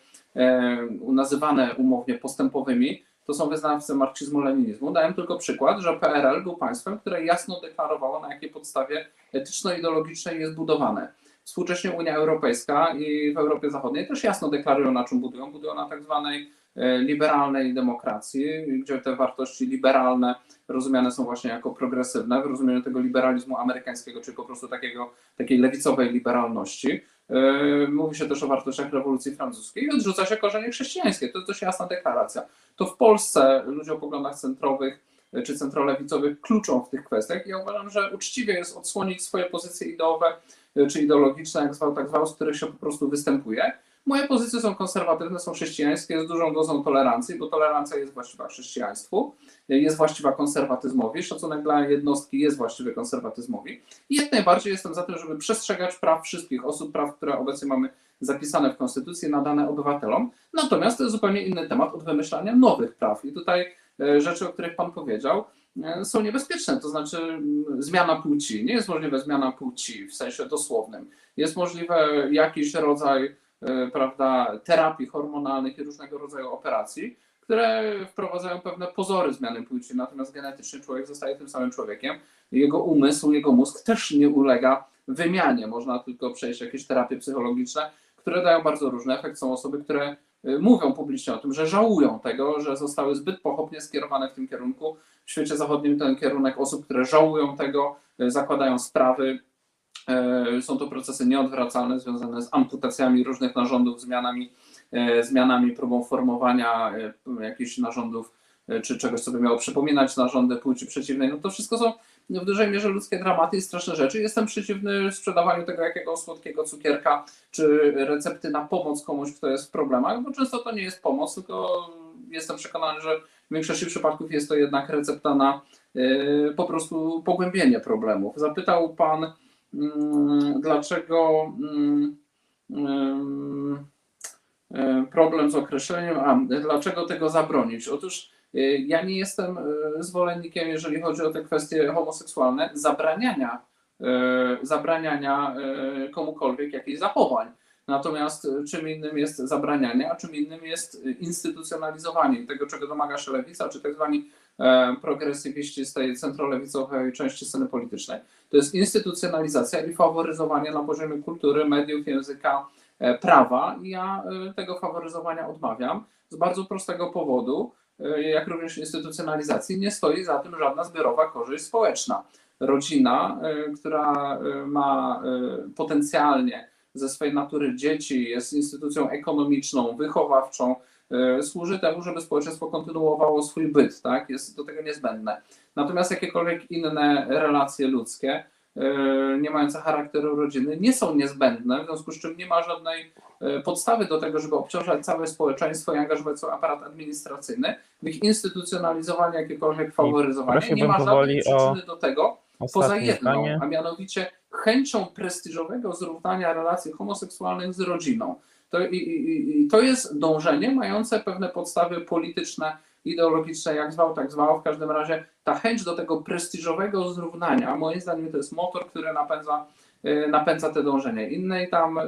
nazywane umownie postępowymi, to są wyznawcy marksizmu-leninizmu. Dałem tylko przykład, że PRL był państwem, które jasno deklarowało, na jakiej podstawie etyczno-ideologicznej jest budowane. Współcześnie Unia Europejska i w Europie Zachodniej też jasno deklarują, na czym budują. Budują na tak zwanej liberalnej demokracji, gdzie te wartości liberalne rozumiane są właśnie jako progresywne, w rozumieniu tego liberalizmu amerykańskiego, czyli po prostu takiego, takiej lewicowej liberalności. Yy, Mówi się też o wartościach rewolucji francuskiej i odrzuca się korzenie chrześcijańskie. To jest dość jasna deklaracja. To w Polsce ludzie o poglądach centrowych yy, czy centrolewicowych kluczą w tych kwestiach. Ja uważam, że uczciwie jest odsłonić swoje pozycje ideowe czy ideologiczne, jak zwał, tak zwał, z których się po prostu występuje. Moje pozycje są konserwatywne, są chrześcijańskie, z dużą dozą tolerancji, bo tolerancja jest właściwa chrześcijaństwu, jest właściwa konserwatyzmowi, szacunek dla jednostki jest właściwy konserwatyzmowi. I jak najbardziej jestem za tym, żeby przestrzegać praw wszystkich osób, praw, które obecnie mamy zapisane w Konstytucji, nadane obywatelom. Natomiast to jest zupełnie inny temat od wymyślania nowych praw. I tutaj e, rzeczy, o których Pan powiedział, e, są niebezpieczne. To znaczy m, zmiana płci. Nie jest możliwa zmiana płci w sensie dosłownym. Jest możliwe jakiś rodzaj prawda, terapii hormonalnych i różnego rodzaju operacji, które wprowadzają pewne pozory zmiany płci, natomiast genetycznie człowiek zostaje tym samym człowiekiem. Jego umysł, jego mózg też nie ulega wymianie. Można tylko przejść jakieś terapie psychologiczne, które dają bardzo różny efekt. Są osoby, które y, mówią publicznie o tym, że żałują tego, że zostały zbyt pochopnie skierowane w tym kierunku. W świecie zachodnim ten kierunek osób, które żałują tego, y, zakładają sprawy. Y, Są to procesy nieodwracalne, związane z amputacjami różnych narządów, zmianami, y, zmianami próbą formowania y, jakichś narządów, czy czegoś, co by miało przypominać narządy płci przeciwnej. No to wszystko są w dużej mierze ludzkie dramaty i straszne rzeczy. Jestem przeciwny sprzedawaniu tego jakiegoś słodkiego cukierka czy recepty na pomoc komuś, kto jest w problemach, bo często to nie jest pomoc, tylko jestem przekonany, że w większości przypadków jest to jednak recepta na po prostu pogłębienie problemów. Zapytał Pan, dlaczego mm, ym, y, problem z określeniem, a dlaczego tego zabronić? Otóż y, ja nie jestem y, zwolennikiem, jeżeli chodzi o te kwestie homoseksualne, zabraniania, zabraniania komukolwiek jakichś zachowań. Natomiast czym innym jest zabranianie, a czym innym jest instytucjonalizowanie tego, czego domaga się lewica, czy tak zwani e, progresywiści z tej centrolewicowej części sceny politycznej. To jest instytucjonalizacja i faworyzowanie na poziomie kultury, mediów, języka, e, prawa. Ja e, tego faworyzowania odmawiam z bardzo prostego powodu, e, jak również instytucjonalizacji, nie stoi za tym żadna zbiorowa korzyść społeczna. Rodzina, e, która e, ma e, potencjalnie ze swojej natury dzieci, jest instytucją ekonomiczną, wychowawczą, e, służy temu, żeby społeczeństwo kontynuowało swój byt, tak? Jest do tego niezbędne. Natomiast jakiekolwiek inne relacje ludzkie, e, nie mające charakteru rodziny, nie są niezbędne, w związku z czym nie ma żadnej e, podstawy do tego, żeby obciążać całe społeczeństwo i angażować cały aparat administracyjny w ich instytucjonalizowanie, jakiekolwiek faworyzowanie. Nie ma żadnej o przyczyny do tego, poza jedną, zdanie. a mianowicie chęcią prestiżowego zrównania relacji homoseksualnych z rodziną. To, i, i, to jest dążenie mające pewne podstawy polityczne, ideologiczne, jak zwał, tak zwał. W każdym razie ta chęć do tego prestiżowego zrównania, moim zdaniem, to jest motor, który napędza, y, napędza te dążenie. Innej tam, y,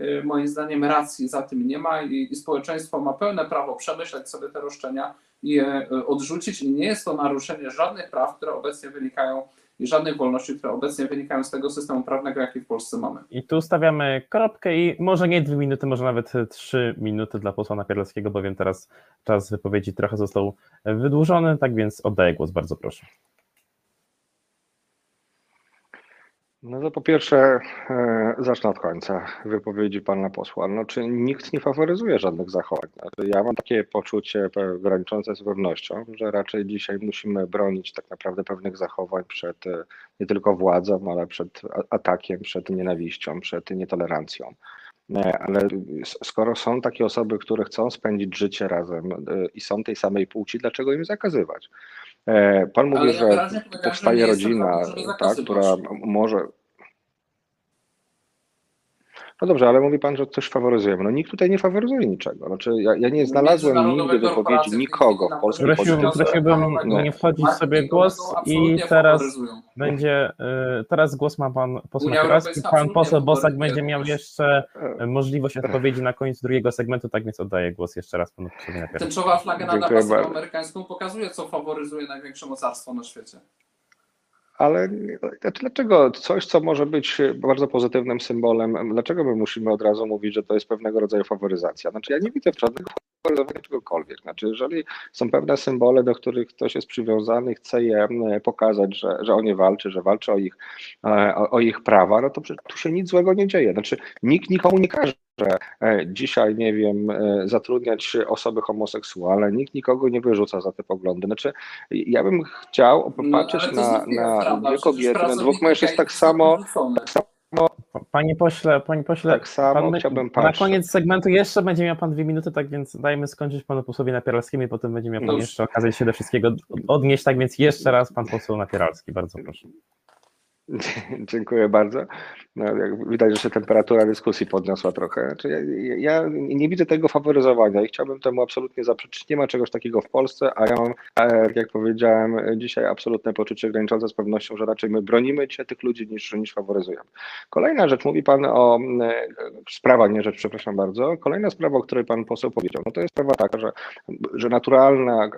y, moim zdaniem, racji za tym nie ma i, i społeczeństwo ma pełne prawo przemyśleć sobie te roszczenia i je odrzucić. I nie jest to naruszenie żadnych praw, które obecnie wynikają i żadnych wolności, które obecnie wynikają z tego systemu prawnego, jaki w Polsce mamy. I tu stawiamy kropkę i może nie dwie minuty, może nawet trzy minuty dla posła Napieralskiego, bowiem teraz czas wypowiedzi trochę został wydłużony, tak więc oddaję głos, bardzo proszę. No to po pierwsze, e, zacznę od końca wypowiedzi pana posła. No, czy nikt nie faworyzuje żadnych zachowań? Znaczy, Ja mam takie poczucie graniczące z pewnością, że raczej dzisiaj musimy bronić tak naprawdę pewnych zachowań przed e, nie tylko władzą, ale przed atakiem, przed nienawiścią, przed nietolerancją. E, Ale skoro są takie osoby, które chcą spędzić życie razem i są tej samej płci, dlaczego im zakazywać? E, Pan mówi, Ale ja że że powstaje rodzina, żeby tak, która może. No dobrze, ale mówi pan, że coś faworyzujemy. No nikt tutaj nie faworyzuje niczego. Znaczy, ja, ja nie znalazłem nigdy wypowiedzi nikogo w polskiej Polsce polityce. prosiłbym nie. nie wchodzić sobie głos i teraz będzie, y, teraz głos ma pan poseł Europejska pan poseł Bosak będzie miał jeszcze możliwość odpowiedzi na końcu drugiego segmentu, tak więc oddaję głos jeszcze raz panu. Tęczowa flaga nad amerykańską pokazuje, co faworyzuje największe mocarstwo na świecie. Ale znaczy, dlaczego coś, co może być bardzo pozytywnym symbolem, dlaczego my musimy od razu mówić, że to jest pewnego rodzaju faworyzacja? Znaczy, ja nie widzę żadnego faworyzowania czegokolwiek. Znaczy, jeżeli są pewne symbole, do których ktoś jest przywiązany, chce je pokazać, że, że o nie walczy, że walczy o ich, e, o, o ich prawa, no to tu się nic złego nie dzieje. Znaczy, nikt nikomu nie każe e, dzisiaj, nie wiem, e, zatrudniać osoby homoseksualne, nikt nikogo nie wyrzuca za te poglądy. Znaczy, ja bym chciał No, popatrzeć to na, na dwie kobiety, na dwóch mężczyzn tak samo, tak samo Panie pośle, panie pośle, Tak samo pan, chciałbym na koniec segmentu jeszcze będzie miał pan dwie minuty, tak więc dajmy skończyć panu posłowi Napieralskiemu i potem będzie miał pan Dobrze. jeszcze okazję się do wszystkiego odnieść, tak więc jeszcze raz pan poseł Napieralski, bardzo proszę. [LAUGHS] Dziękuję bardzo. No, jak widać, że się temperatura dyskusji podniosła trochę. Znaczy, ja, ja nie widzę tego faworyzowania i chciałbym temu absolutnie zaprzeczyć. Nie ma czegoś takiego w Polsce, a ja mam, jak powiedziałem, dzisiaj absolutne poczucie graniczące z pewnością, że raczej my bronimy dzisiaj tych ludzi niż, niż faworyzujemy. Kolejna rzecz, mówi Pan o e, sprawa, nie rzecz, przepraszam bardzo. Kolejna sprawa, o której Pan poseł powiedział, no to jest sprawa taka, że, że naturalna,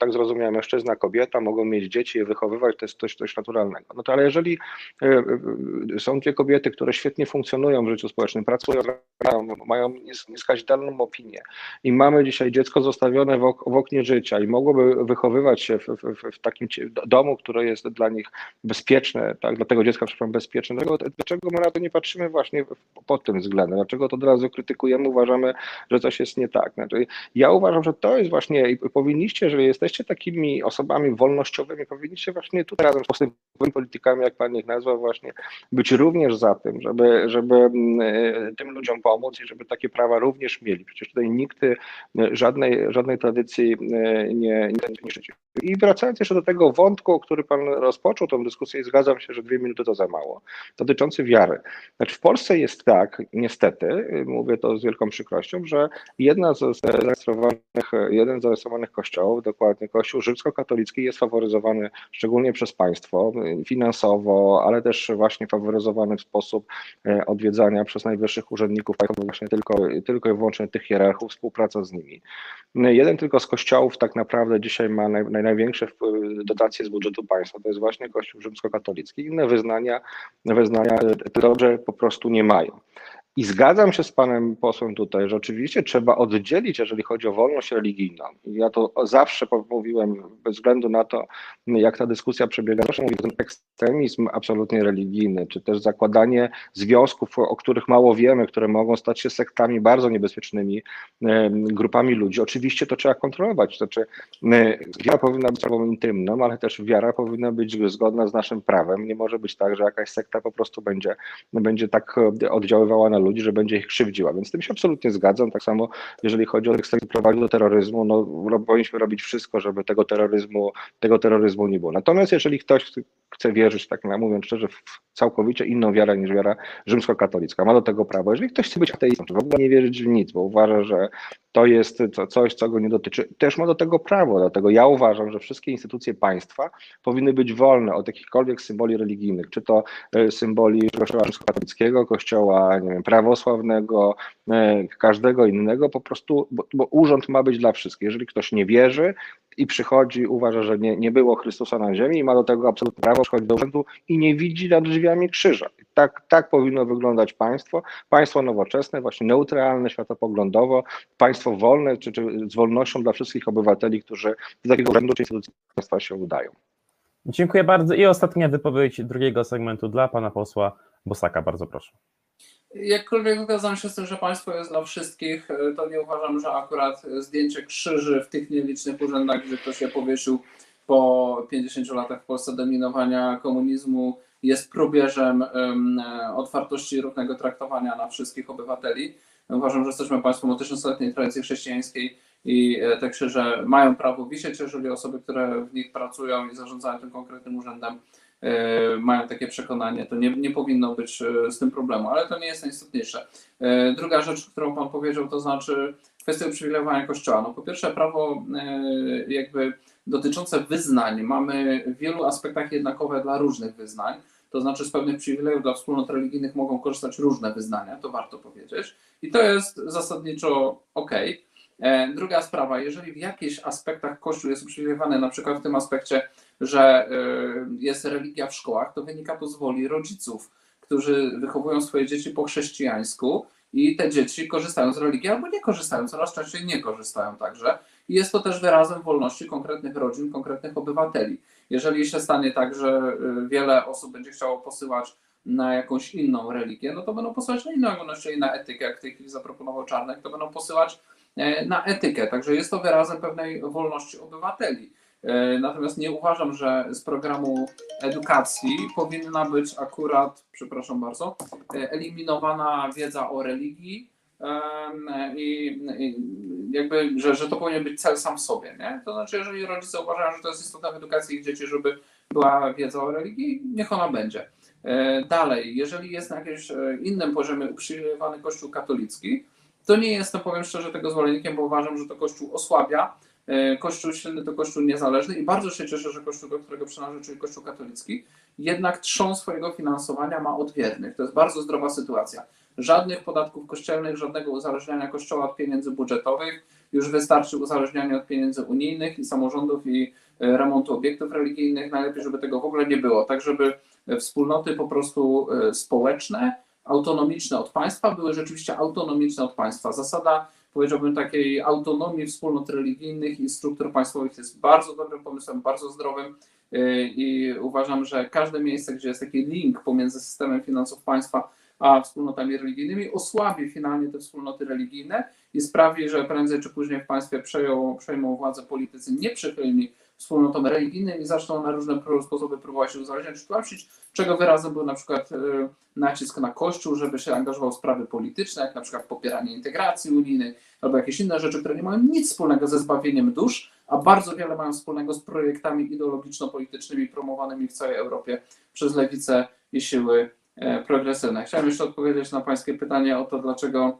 tak zrozumiałem, mężczyzna, kobieta mogą mieć dzieci i wychowywać, to jest coś, coś naturalnego. No to ale jeżeli e, e, są dwie kobiety, które świetnie funkcjonują w życiu społecznym, pracują, mają, mają nies- nieskazitelną opinię i mamy dzisiaj dziecko zostawione w, ok- w oknie życia i mogłoby wychowywać się w, w, w- takim domu, które jest dla nich bezpieczne, tak, dla tego dziecka, przepraszam, bezpieczne. Dlaczego, dlaczego my na to nie patrzymy właśnie pod tym względem? Dlaczego to od razu krytykujemy, uważamy, że coś jest nie tak? Znaczy, ja uważam, że to jest właśnie, powinniście, jeżeli jesteście takimi osobami wolnościowymi, powinniście właśnie tutaj razem z politykami, jak pan ich nazwał, właśnie być również za tym, żeby, żeby mm, e, tym ludziom pomóc i żeby takie prawa również mieli. Przecież tutaj nikt e, żadnej, żadnej tradycji e, nie, szczyci. I wracając jeszcze do tego wątku, który pan rozpoczął tą dyskusję i zgadzam się, że dwie minuty to za mało, dotyczący wiary. Znaczy w Polsce jest tak, niestety, mówię to z wielką przykrością, że jedna z jeden z zarejestrowanych kościołów, dokładnie kościół rzymskokatolicki jest faworyzowany szczególnie przez państwo y, finansowo, ale też właśnie faworyzowany w sposób e, odwiedzania przez najwyższych urzędników właśnie tylko, tylko i wyłącznie tych hierarchów, współpraca z nimi. Y, Jeden tylko z kościołów tak naprawdę dzisiaj ma naj, naj, największe dotacje z budżetu państwa, to jest właśnie kościół rzymskokatolicki. Inne wyznania, wyznania e, dobrze po prostu nie mają. I zgadzam się z panem posłem tutaj, że oczywiście trzeba oddzielić, jeżeli chodzi o wolność religijną. Ja to zawsze mówiłem, bez względu na to, jak ta dyskusja przebiega, zawsze mówię, ten ekstremizm absolutnie religijny, czy też zakładanie związków, o których mało wiemy, które mogą stać się sektami bardzo niebezpiecznymi, em, grupami ludzi. Oczywiście to trzeba kontrolować. Znaczy, e, wiara powinna być sprawą intymną, ale też wiara powinna być zgodna z naszym prawem. Nie może być tak, że jakaś sekta po prostu będzie, będzie tak e, oddziaływała na ludzi, że będzie ich krzywdziła. Więc z tym się absolutnie zgadzam. Tak samo, jeżeli chodzi o ekstremizm prowadzi do terroryzmu, no powinniśmy robić wszystko, żeby tego terroryzmu, tego terroryzmu nie było. Natomiast jeżeli ktoś chce wierzyć, tak mówiąc szczerze, w całkowicie inną wiarę niż wiara rzymskokatolicka, ma do tego prawo. Jeżeli ktoś chce być ateistą, czy w ogóle nie wierzyć w nic, bo uważa, że to jest co- coś, co go nie dotyczy, też ma do tego prawo. Dlatego ja uważam, że wszystkie instytucje państwa powinny być wolne od jakichkolwiek symboli religijnych, czy to e, symboli kościoła rzymskokatolickiego, kościoła nie wiem, prawosławnego, e, każdego innego, po prostu, bo, bo urząd ma być dla wszystkich. Jeżeli ktoś nie wierzy i przychodzi, uważa, że nie, nie było Chrystusa na ziemi i ma do tego absolutne prawo, przychodzi do urzędu i nie widzi nad drzwiami krzyża. Tak, tak powinno wyglądać państwo. Państwo nowoczesne, właśnie neutralne światopoglądowo, państwo wolne, czy, czy z wolnością dla wszystkich obywateli, którzy do takiego urzędu czy instytucji państwa się udają. Dziękuję bardzo i ostatnia wypowiedź drugiego segmentu dla pana posła Bosaka, bardzo proszę. Jakkolwiek zgadzam się z tym, że państwo jest dla wszystkich, e, to nie uważam, że akurat zdjęcie krzyży w tych nielicznych urzędach, gdzie ktoś je powiesił po 50 latach w Polsce dominowania komunizmu, jest probierzem em, e, otwartości i równego traktowania na wszystkich obywateli. Uważam, że jesteśmy państwem o tysiącletniej tradycji chrześcijańskiej i e, te krzyże mają prawo wisieć, jeżeli osoby, które w nich pracują i zarządzają tym konkretnym urzędem, e, mają takie przekonanie, to nie, nie powinno być e, z tym problemu, ale to nie jest najistotniejsze. E, Druga rzecz, którą Pan powiedział, to znaczy kwestia uprzywilejowania Kościoła. No po pierwsze, prawo e, jakby dotyczące wyznań mamy w wielu aspektach jednakowe dla różnych wyznań. To znaczy z pewnych przywilejów dla wspólnot religijnych mogą korzystać różne wyznania, to warto powiedzieć. I to jest zasadniczo ok. Druga sprawa, jeżeli w jakichś aspektach Kościół jest uprzywilejowany, na przykład w tym aspekcie, że e, jest religia w szkołach, to wynika to z woli rodziców, którzy wychowują swoje dzieci po chrześcijańsku i te dzieci korzystają z religii albo nie korzystają, coraz częściej nie korzystają także. I jest to też wyrazem wolności konkretnych rodzin, konkretnych obywateli. Jeżeli się stanie tak, że y, wiele osób będzie chciało posyłać na jakąś inną religię, no to będą posyłać na inną, czyli na etykę, jak w tej chwili zaproponował Czarnek, to będą posyłać e, na etykę. Także jest to wyrazem pewnej wolności obywateli. E, Natomiast nie uważam, że z programu edukacji powinna być akurat, przepraszam bardzo, e, eliminowana wiedza o religii i, jakby, że, że to powinien być cel sam w sobie. Nie? To znaczy, jeżeli rodzice uważają, że to jest istotne w edukacji ich dzieci, żeby była wiedza o religii, niech ona będzie. E, Dalej, jeżeli jest na jakimś innym poziomie uprzywilejowany Kościół katolicki, to nie jestem, powiem szczerze, tego zwolennikiem, bo uważam, że to Kościół osłabia. E, Kościół silny to Kościół niezależny i bardzo się cieszę, że Kościół, do którego przynależę, czyli Kościół katolicki, jednak trzon swojego finansowania ma od wiernych. To jest bardzo zdrowa sytuacja. Żadnych podatków kościelnych, żadnego uzależniania Kościoła od pieniędzy budżetowych. Już wystarczy uzależnianie od pieniędzy unijnych i samorządów i e, remontu obiektów religijnych. Najlepiej, żeby tego w ogóle nie było. Tak, żeby wspólnoty po prostu e, społeczne, autonomiczne od państwa, były rzeczywiście autonomiczne od państwa. Zasada, powiedziałbym, takiej autonomii wspólnot religijnych i struktur państwowych jest bardzo dobrym pomysłem, bardzo zdrowym. E, i uważam, że każde miejsce, gdzie jest taki link pomiędzy systemem finansów państwa a wspólnotami religijnymi, osłabi finalnie te wspólnoty religijne i sprawi, że prędzej czy później w państwie przejął, przejmą władzę politycy nieprzychylni wspólnotom religijnym i zaczną na różne sposoby próbować się uzależniać czy tłamsić, czego wyrazem był na przykład e, nacisk na Kościół, żeby się angażował w sprawy polityczne, jak na przykład popieranie integracji unijnej albo jakieś inne rzeczy, które nie mają nic wspólnego ze zbawieniem dusz, a bardzo wiele mają wspólnego z projektami ideologiczno-politycznymi promowanymi w całej Europie przez lewicę i siły e, progresywne. Chciałem jeszcze odpowiedzieć na Pańskie pytanie o to, dlaczego,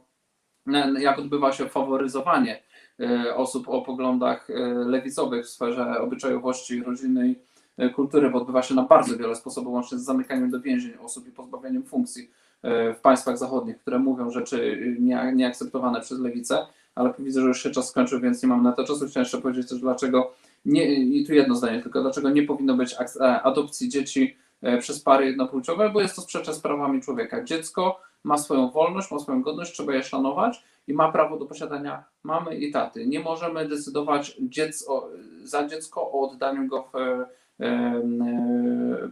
jak odbywa się faworyzowanie osób o poglądach e, lewicowych w sferze obyczajowości, rodzinnej e, kultury, bo odbywa się na bardzo wiele sposobów, łącznie z zamykaniem do więzień osób i pozbawieniem funkcji e, w państwach zachodnich, które mówią rzeczy nie- nieakceptowane przez lewicę, ale widzę, że już się czas skończył, więc nie mam na to czasu. Chciałem jeszcze powiedzieć też, dlaczego nie, i tu jedno zdanie tylko, dlaczego nie powinno być e, adopcji dzieci e, przez pary jednopłciowe, bo jest to sprzeczne z prawami człowieka. Dziecko ma swoją wolność, ma swoją godność, trzeba je szanować i ma prawo do posiadania mamy i taty. Nie możemy decydować dziecko, za dziecko o oddaniu go w e,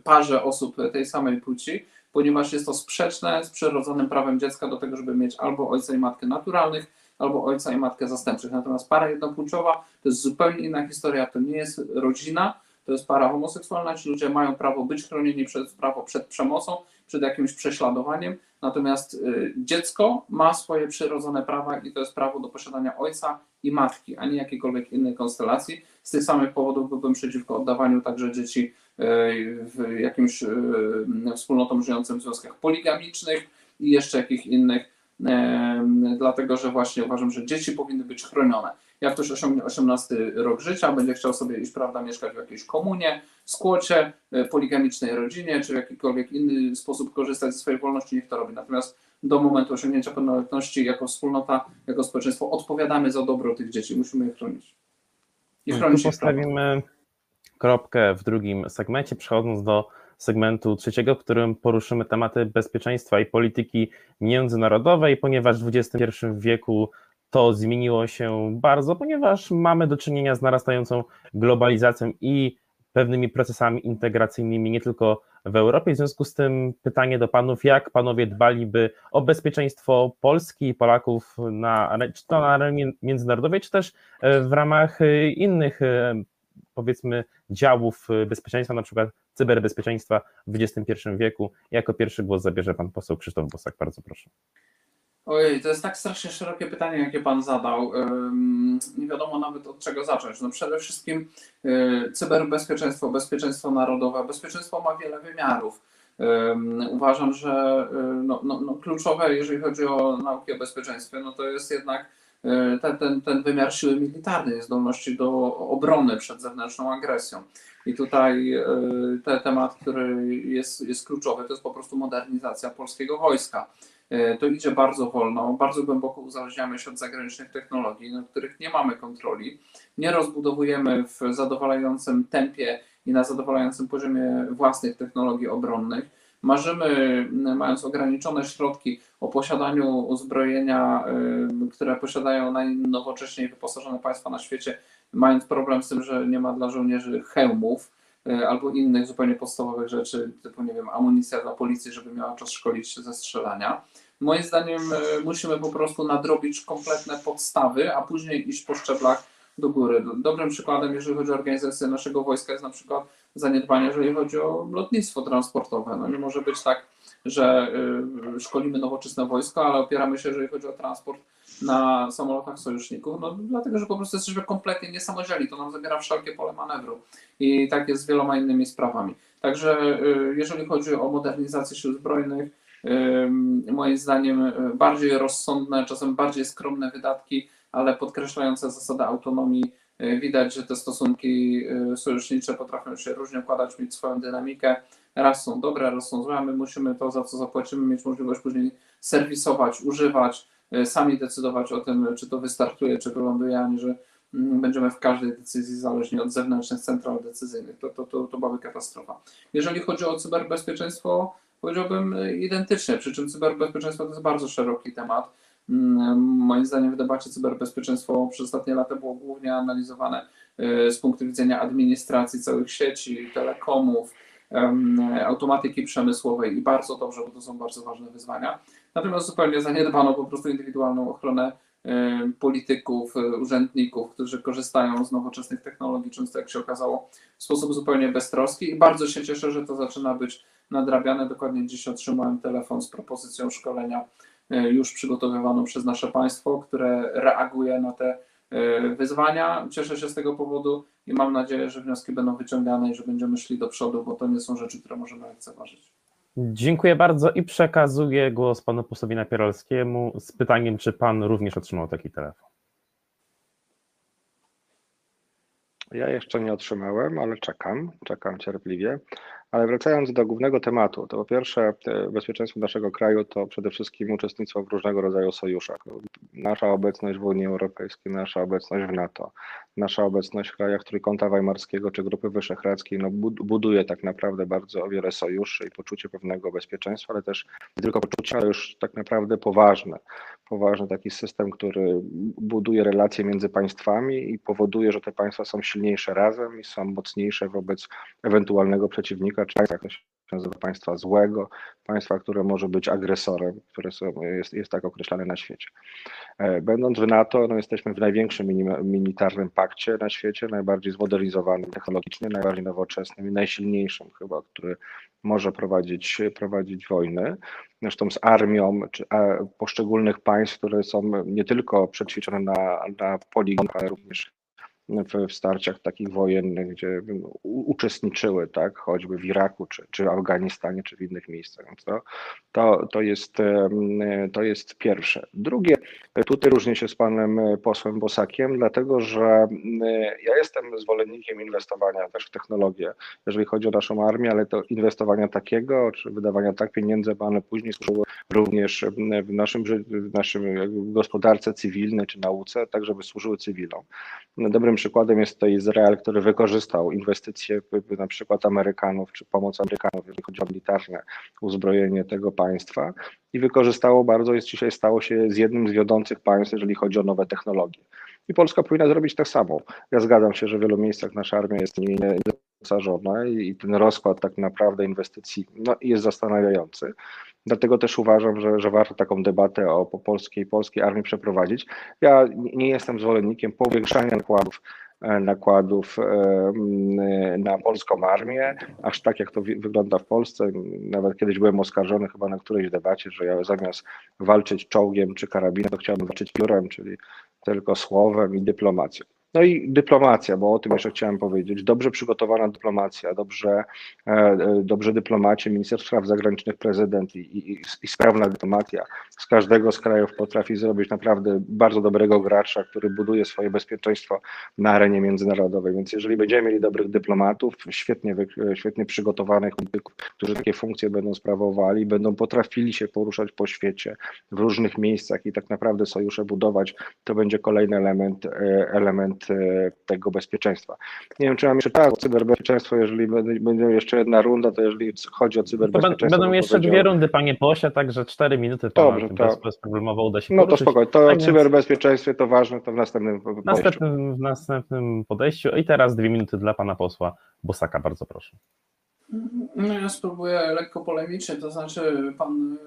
parze osób tej samej płci, ponieważ jest to sprzeczne z przyrodzonym prawem dziecka do tego, żeby mieć albo ojca i matkę naturalnych, albo ojca i matkę zastępczych. Natomiast para jednopłciowa to jest zupełnie inna historia, to nie jest rodzina, to jest para homoseksualna, ci ludzie mają prawo być chronieni przez prawo przed przemocą, przed jakimś prześladowaniem, natomiast y, dziecko ma swoje przyrodzone prawa i to jest prawo do posiadania ojca i matki, a nie jakiejkolwiek innej konstelacji. Z tych samych powodów byłbym przeciwko oddawaniu także dzieci y, w jakimś y, wspólnotom żyjącym w związkach poligamicznych i jeszcze jakich innych, dlatego że właśnie uważam, że dzieci powinny być chronione. Jak ktoś osiągnie 18 rok życia, będzie chciał sobie iść, prawda, mieszkać w jakiejś komunie, skłocie, e, poligamicznej rodzinie, czy w jakikolwiek inny sposób korzystać ze swojej wolności, niech to robi. Natomiast do momentu osiągnięcia pełnoletności, jako wspólnota, jako społeczeństwo, odpowiadamy za dobro tych dzieci. Musimy je chronić. I Tu chronić prawa. postawimy kropkę w drugim segmencie, przechodząc do segmentu trzeciego, w którym poruszymy tematy bezpieczeństwa i polityki międzynarodowej, ponieważ w XXI wieku to zmieniło się bardzo, ponieważ mamy do czynienia z narastającą globalizacją i pewnymi procesami integracyjnymi nie tylko w Europie. W związku z tym pytanie do panów, jak panowie dbaliby o bezpieczeństwo Polski i Polaków na, czy to na arenie międzynarodowej, czy też e, w ramach e, innych e, powiedzmy działów bezpieczeństwa, na przykład cyberbezpieczeństwa w XXI wieku. Jako pierwszy głos zabierze pan poseł Krzysztof Bosak, bardzo proszę. Ojej, to jest tak strasznie szerokie pytanie, jakie Pan zadał. Nie wiadomo nawet od czego zacząć. No przede wszystkim y, cyberbezpieczeństwo, bezpieczeństwo narodowe. Bezpieczeństwo ma wiele wymiarów. Ym, Uważam, że y, no, no, no kluczowe, jeżeli chodzi o nauki o bezpieczeństwie, no to jest jednak y, ten, ten, ten wymiar siły militarnej, zdolności do obrony przed zewnętrzną agresją. I tutaj ten temat, który jest, jest kluczowy, to jest po prostu modernizacja polskiego wojska. E, to idzie bardzo wolno, bardzo głęboko uzależniamy się od zagranicznych technologii, nad których nie mamy kontroli, nie rozbudowujemy w zadowalającym tempie i na zadowalającym poziomie własnych technologii obronnych. Marzymy, mając ograniczone środki, o posiadaniu uzbrojenia, y, które posiadają najnowocześniej wyposażone państwa na świecie, mając problem z tym, że nie ma dla żołnierzy hełmów albo innych zupełnie podstawowych rzeczy, typu, nie wiem, amunicja dla policji, żeby miała czas szkolić się ze strzelania. Moim zdaniem y, musimy po prostu nadrobić kompletne podstawy, a później iść po szczeblach do góry. Dobrym przykładem, jeżeli chodzi o organizację naszego wojska, jest na przykład zaniedbanie, jeżeli chodzi o lotnictwo transportowe. No nie może być tak, że y, szkolimy nowoczesne wojsko, ale opieramy się, jeżeli chodzi o transport na samolotach sojuszników, no dlatego, że po prostu jesteśmy kompletnie niesamodzielni, to nam zabiera wszelkie pole manewru i tak jest z wieloma innymi sprawami. Także y, jeżeli chodzi o modernizację sił zbrojnych, y, moim zdaniem bardziej rozsądne, czasem bardziej skromne wydatki, ale podkreślające zasadę autonomii. Widać, że te stosunki sojusznicze potrafią się różnie układać, mieć swoją dynamikę. Raz są dobre, raz są złe, a my musimy to, za co zapłacimy, mieć możliwość później serwisować, używać, y, sami decydować o tym, czy to wystartuje, czy wyląduje, a nie że mm, będziemy w każdej decyzji zależni od zewnętrznych central decyzyjnych. To, to, to, to byłaby katastrofa. Jeżeli chodzi o cyberbezpieczeństwo, powiedziałbym y, identycznie, przy czym cyberbezpieczeństwo to jest bardzo szeroki temat. Mm, Moim zdaniem w debacie cyberbezpieczeństwo przez ostatnie lata było głównie analizowane y, z punktu widzenia administracji całych sieci, telekomów, automatyki przemysłowej i bardzo dobrze, bo to są bardzo ważne wyzwania. Natomiast zupełnie zaniedbano po prostu indywidualną ochronę polityków, y, urzędników, którzy korzystają z nowoczesnych technologii, często jak się okazało, w sposób zupełnie beztroski i bardzo się cieszę, że to zaczyna być nadrabiane. Dokładnie dziś otrzymałem telefon z propozycją szkolenia y, już przygotowywaną przez nasze państwo, które reaguje na te wyzwania. Cieszę się z tego powodu i mam nadzieję, że wnioski będą wyciągane i że będziemy szli do przodu, bo to nie są rzeczy, które możemy lekceważyć. Dziękuję bardzo i przekazuję głos panu posłowi Napieralskiemu z pytaniem, czy pan również otrzymał taki telefon. Ja jeszcze nie otrzymałem, ale czekam, czekam cierpliwie. Ale wracając do głównego tematu, to po pierwsze e, bezpieczeństwo naszego kraju to przede wszystkim uczestnictwo w różnego rodzaju sojuszach. Nasza obecność w Unii Europejskiej, nasza obecność w NATO, nasza obecność w krajach Trójkąta Weimarskiego czy Grupy Wyszehradzkiej no, bud- buduje tak naprawdę bardzo wiele sojuszy i poczucie pewnego bezpieczeństwa, ale też nie tylko poczucie, ale już tak naprawdę poważne. Poważny taki system, który buduje relacje między państwami i powoduje, że te państwa są silniejsze razem i są mocniejsze wobec ewentualnego przeciwnika, jak to się nazywa, państwa złego, państwa, które może być agresorem, które są, jest, jest tak określane na świecie. E, Będąc w NATO, no jesteśmy w największym militarnym pakcie na świecie, najbardziej zmodernizowanym technologicznie, najbardziej nowoczesnym i najsilniejszym chyba, który może prowadzić, prowadzić wojny. Zresztą z armią czy, poszczególnych państw, które są nie tylko przećwiczone na, na poligonach, ale również w, w starciach takich wojennych, gdzie uczestniczyły, tak, choćby w Iraku, czy, czy w Afganistanie, czy w innych miejscach. To, to, to, jest, to jest pierwsze. Drugie, tutaj różnię się z panem e, posłem Bosakiem, dlatego że m, ja jestem zwolennikiem inwestowania też w technologię, jeżeli chodzi o naszą armię, ale to inwestowania takiego, czy wydawania tak pieniędzy, one później służyły również m, w naszym, w naszym gospodarce cywilnej czy nauce, tak żeby służyły cywilom. Dobrym przykładem jest to Izrael, który wykorzystał inwestycje na przykład Amerykanów czy pomoc Amerykanów, jeżeli chodzi o militarne uzbrojenie tego państwa i wykorzystało bardzo, jest dzisiaj stało się z jednym z wiodących państw, jeżeli chodzi o nowe technologie. I Polska powinna zrobić tak samo. Ja zgadzam się, że w wielu miejscach nasza armia jest nie- niedoposażona i i ten rozkład tak naprawdę inwestycji no, jest zastanawiający. Dlatego też uważam, że, że warto taką debatę o po polskiej polskiej armii przeprowadzić. Ja nie jestem zwolennikiem powiększania nakładów nakładów e, na polską armię, aż tak jak to wygląda w Polsce. Nawet kiedyś byłem oskarżony chyba na którejś debacie, że ja zamiast walczyć czołgiem czy karabinem, to chciałbym walczyć piórem, czyli tylko słowem i dyplomacją. No i dyplomacja, bo o tym jeszcze chciałem powiedzieć. Dobrze przygotowana dyplomacja, dobrze, e, e, dobrze dyplomacie, minister spraw zagranicznych, prezydent i, i, i sprawna dyplomacja z każdego z krajów potrafi zrobić naprawdę bardzo dobrego gracza, który buduje swoje bezpieczeństwo na arenie międzynarodowej. Więc jeżeli będziemy mieli dobrych dyplomatów, świetnie, wy- świetnie przygotowanych którzy takie funkcje będą sprawowali, będą potrafili się poruszać po świecie w różnych miejscach i tak naprawdę sojusze budować, to będzie kolejny element, e, element e, tego bezpieczeństwa. Nie wiem, czy mam jeszcze tak, o cyberbezpieczeństwo, jeżeli będzie jeszcze jedna runda, to jeżeli chodzi o To cyberbezpieczeństwo. będą, będą to jeszcze dwie rundy, panie pośle, także cztery minuty Dobrze, bez, to- bezproblemowo uda się No to poruszyć. spokojnie, to o Tak więc- cyberbezpieczeństwie to ważne, to w następnym W podejściu. następnym, w następnym podejściu. I teraz dwie minuty dla pana posła Bosaka, bardzo proszę. No ja spróbuję lekko polemicznie, to znaczy pan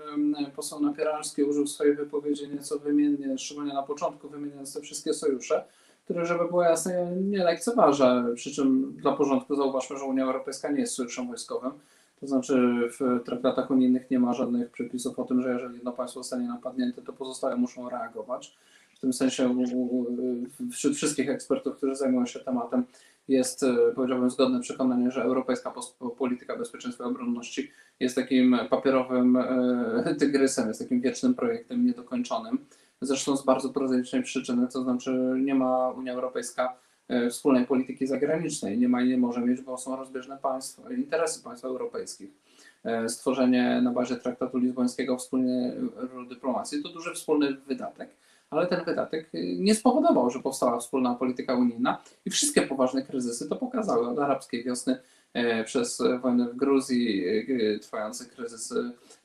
poseł Napieralski użył swojej wypowiedzi nieco wymiennie, szczególnie na początku wymieniając te wszystkie sojusze. Który, żeby było jasne, nie lekceważę. Przy czym dla porządku zauważmy, że Unia Europejska nie jest sojuszem wojskowym. To znaczy w traktatach unijnych nie ma żadnych przepisów o tym, że jeżeli jedno państwo zostanie napadnięte, to pozostałe muszą reagować. W tym sensie wśród wszystkich ekspertów, którzy zajmują się tematem, jest, e, powiedziałbym, zgodne przekonanie, że europejska polityka bezpieczeństwa i obronności jest takim papierowym e, tygrysem, jest takim wiecznym projektem niedokończonym. Zresztą z bardzo prozaicznej przyczyny, to znaczy nie ma Unia Europejska e, wspólnej polityki zagranicznej, nie ma i nie może mieć, bo są rozbieżne państwa, interesy państw europejskich. E, Stworzenie na bazie traktatu lizbońskiego wspólnej dyplomacji to duży wspólny wydatek, ale ten wydatek e, nie spowodował, że powstała wspólna polityka unijna i wszystkie poważne kryzysy to pokazały od arabskiej wiosny przez wojnę w Gruzji, trwający kryzys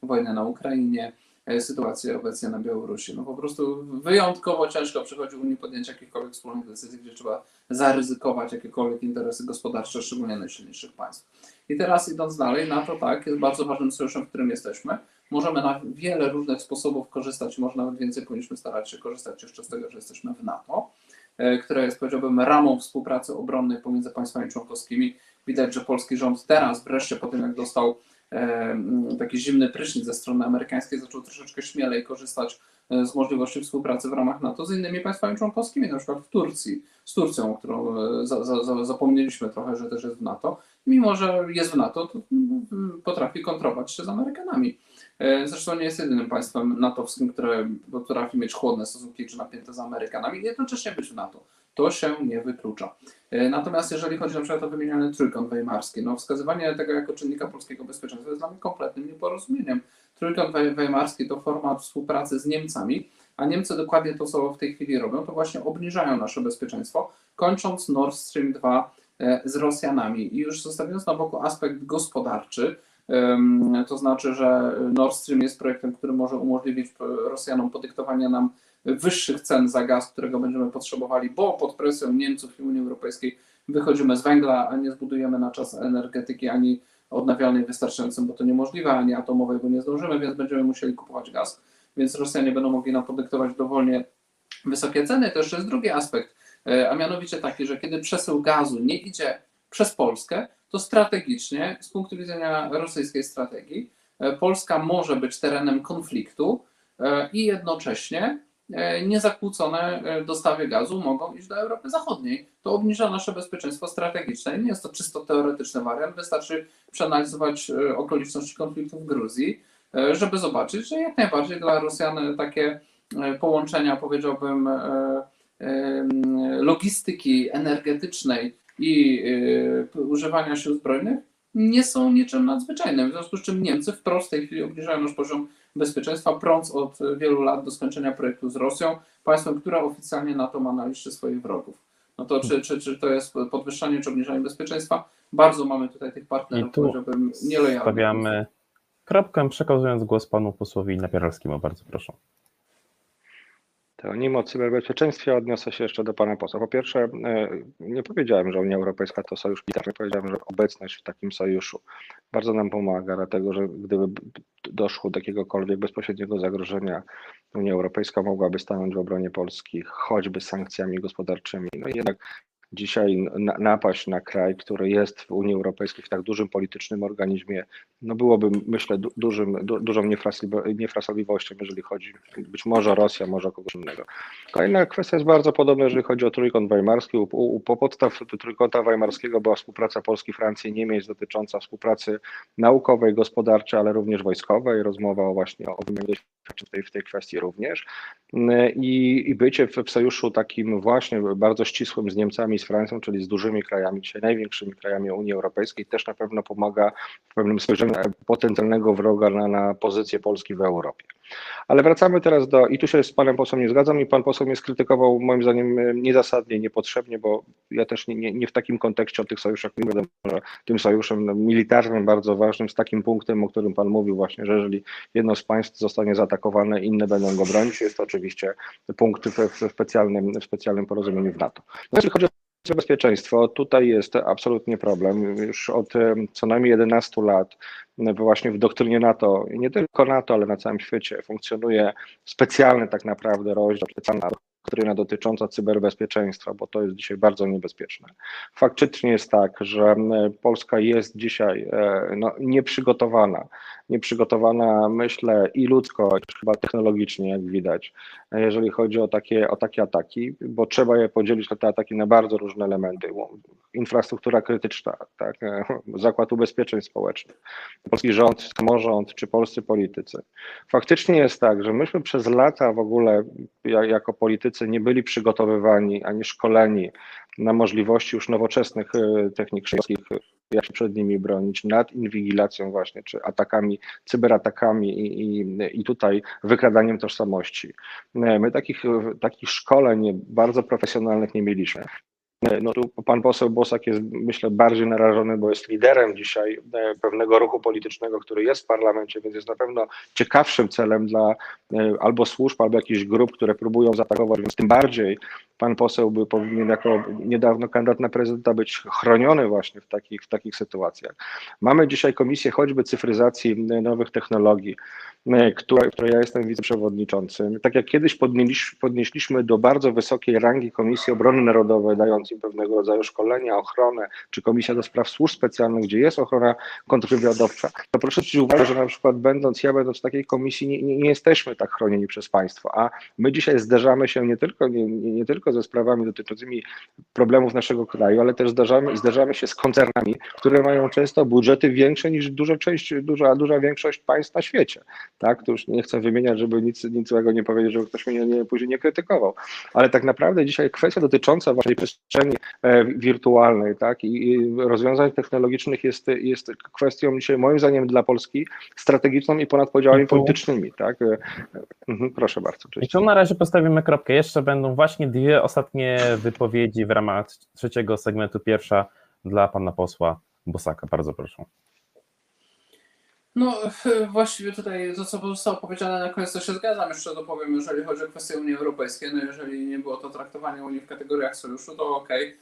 wojny na Ukrainie, sytuację obecnie na Białorusi. No po prostu wyjątkowo ciężko przychodzi Unii podjęcie jakichkolwiek wspólnych decyzji, gdzie trzeba zaryzykować jakiekolwiek interesy gospodarcze, szczególnie najsilniejszych państw. I teraz idąc dalej, NATO tak, jest bardzo ważnym sojuszem, w którym jesteśmy. Możemy na wiele różnych sposobów korzystać, może nawet więcej powinniśmy starać się korzystać jeszcze z tego, że jesteśmy w NATO, e, które jest powiedziałbym ramą współpracy obronnej pomiędzy państwami członkowskimi. Widać, że polski rząd teraz wreszcie po tym, jak dostał e, taki zimny prysznic ze strony amerykańskiej, zaczął troszeczkę śmielej korzystać e, z możliwości współpracy w ramach NATO z innymi państwami członkowskimi, na przykład w Turcji, z Turcją, którą e, za, za, za, zapomnieliśmy trochę, że też jest w NATO. Mimo, że jest w NATO, to mm, potrafi kontrować się z Amerykanami. E, Zresztą nie jest jedynym państwem natowskim, które potrafi mieć chłodne stosunki czy napięte z Amerykanami i jednocześnie być w NATO. To się nie wyklucza. E, Natomiast jeżeli chodzi na przykład o wymieniany trójkąt weimarski, no wskazywanie tego jako czynnika polskiego bezpieczeństwa jest dla mnie kompletnym nieporozumieniem. Trójkąt weimarski to format współpracy z Niemcami, a Niemcy dokładnie to, co w tej chwili robią, to właśnie obniżają nasze bezpieczeństwo, kończąc Nord Stream 2 e, z Rosjanami. I już zostawiając na boku aspekt gospodarczy, to znaczy, że Nord Stream jest projektem, który może umożliwić e, Rosjanom podyktowanie nam wyższych cen za gaz, którego będziemy potrzebowali, bo pod presją Niemców i Unii Europejskiej wychodzimy z węgla, a nie zbudujemy na czas energetyki ani odnawialnej wystarczającym, bo to niemożliwe, ani atomowej, bo nie zdążymy, więc będziemy musieli kupować gaz, więc Rosjanie będą mogli nam podyktować dowolnie wysokie ceny. To jeszcze jest drugi aspekt, e, a mianowicie taki, że kiedy przesył gazu nie idzie przez Polskę, to strategicznie, z punktu widzenia rosyjskiej strategii, e, Polska może być terenem konfliktu e, i jednocześnie niezakłócone e, dostawy gazu mogą iść do Europy Zachodniej. To obniża nasze bezpieczeństwo strategiczne. Nie jest to czysto teoretyczny wariant. Wystarczy przeanalizować e, okoliczności konfliktu w Gruzji, e, żeby zobaczyć, że jak najbardziej dla Rosjan e, takie e, połączenia, powiedziałbym, e, logistyki energetycznej i e, używania sił zbrojnych nie są niczym nadzwyczajnym. W związku z czym Niemcy w tej chwili obniżają nasz poziom bezpieczeństwa, prąc od wielu lat do skończenia projektu z Rosją, państwem, które oficjalnie NATO ma na liście swoich wrogów. No to czy, czy, czy to jest podwyższanie czy obniżanie bezpieczeństwa? Bardzo mamy tutaj tych partnerów, I tu powiedziałbym. Stawiamy kropkę, przekazując głos panu posłowi Napieralskiemu. Bardzo proszę. Nim o cyberbezpieczeństwie odniosę się jeszcze do pana posła. Po pierwsze, e, nie powiedziałem, że Unia Europejska to sojusz militarny, powiedziałem, że obecność w takim sojuszu bardzo nam pomaga, dlatego że gdyby doszło do jakiegokolwiek bezpośredniego zagrożenia, Unia Europejska mogłaby stanąć w obronie Polski, choćby sankcjami gospodarczymi. No jednak dzisiaj na, napaść na kraj, który jest w Unii Europejskiej w tak dużym politycznym organizmie, no byłoby, myślę, du, dużym, du, dużą niefrasobli- niefrasobliwością, jeżeli chodzi być może o Rosję, może o kogoś innego. Kolejna kwestia jest bardzo podobna, jeżeli chodzi o trójkąt weimarski. U, u, po podstaw trójkąta weimarskiego była współpraca Polski, Francji, Niemiec dotycząca współpracy naukowej, gospodarczej, ale również wojskowej. Rozmowa o właśnie o wymianie w tej, kwestii również. I, i bycie w, w sojuszu takim właśnie bardzo ścisłym z Niemcami, Francją, czyli z dużymi krajami, dzisiaj największymi krajami Unii Europejskiej, też na pewno pomaga w pewnym spojrzeniu potencjalnego wroga na, na pozycję Polski w Europie. Ale wracamy teraz do, i tu się z panem posłem nie zgadzam, i pan poseł mnie skrytykował moim zdaniem e, niezasadnie, niepotrzebnie, bo ja też nie, nie, nie w takim kontekście o tych sojuszach nie wiadomo, że tym sojuszem no, militarnym bardzo ważnym, z takim punktem, o którym pan mówił właśnie, że jeżeli jedno z państw zostanie zaatakowane, inne będą go bronić, jest to oczywiście punkt w, w, specjalnym, w specjalnym porozumieniu w NATO. No, jeśli chodzi o bezpieczeństwo, tutaj jest absolutnie problem. Już od co najmniej 11 lat właśnie w doktrynie NATO, i nie tylko NATO, ale na całym świecie funkcjonuje specjalny tak naprawdę rozdział, specjalna doktryna dotycząca cyberbezpieczeństwa, bo to jest dzisiaj bardzo niebezpieczne. Faktycznie jest tak, że e, Polska jest dzisiaj e, no, nieprzygotowana. Nieprzygotowana, myślę, i ludzko, i chyba technologicznie, jak widać, e, jeżeli chodzi o takie, o takie ataki, bo trzeba je podzielić te ataki na bardzo różne elementy. Infrastruktura krytyczna, tak, Zakład Ubezpieczeń Społecznych, polski rząd, samorząd czy polscy politycy. Faktycznie jest tak, że myśmy przez lata w ogóle ja- jako politycy nie byli przygotowywani ani szkoleni na możliwości już nowoczesnych e, technik szybkich, jak się przed nimi bronić, nad inwigilacją właśnie, czy atakami, cyberatakami i, i, i tutaj wykradaniem tożsamości. My takich, takich szkoleń bardzo profesjonalnych nie mieliśmy. No tu pan poseł Bosak jest, myślę, bardziej narażony, bo jest liderem dzisiaj e, pewnego ruchu politycznego, który jest w parlamencie, więc jest na pewno ciekawszym celem dla e, albo służb, albo jakichś grup, które próbują zaatakować, więc tym bardziej pan poseł by powinien jako niedawno kandydat na prezydenta być chroniony właśnie w takich, w takich sytuacjach. Mamy dzisiaj komisję choćby cyfryzacji nowych technologii, e, która, której ja jestem wiceprzewodniczącym. Tak jak kiedyś podnieśliśmy, podnieśliśmy do bardzo wysokiej rangi Komisji Obrony Narodowej, dając im pewnego rodzaju szkolenia, ochronę, czy Komisja do Spraw Służb Specjalnych, gdzie jest ochrona kontrwywiadowcza, to proszę zwrócić uwagę, że na przykład będąc, ja będąc w takiej komisji, nie, nie, nie jesteśmy tak chronieni przez państwo, a my dzisiaj zderzamy się nie tylko, nie, nie nie tylko ze sprawami dotyczącymi problemów naszego kraju, ale też zdarzamy, zderzamy się z koncernami, które mają często budżety większe niż duża część, duża, duża większość państw na świecie. Tak, to już nie chcę wymieniać, żeby nic, nic złego nie powiedzieć, żeby ktoś mnie nie, później nie krytykował, ale tak naprawdę dzisiaj kwestia dotycząca waszej przestrzeni e, wirtualnej, tak, i, i rozwiązań technologicznych jest, jest kwestią dzisiaj moim zdaniem dla Polski strategiczną i ponad podziałami Mhm. politycznymi, tak. E, mhm, Proszę bardzo. I Cześć. tu na razie postawimy kropkę. Jeszcze będą właśnie dwie ostatnie wypowiedzi w ramach trzeciego segmentu. Pierwsza dla pana posła Bosaka. Bardzo proszę. No, [LAUGHS] właściwie tutaj to, co zostało powiedziane na koniec, to się zgadzam. Jeszcze dopowiem, jeżeli chodzi o kwestię Unii Europejskiej, no jeżeli nie było to traktowanie Unii w kategoriach sojuszu, to okej,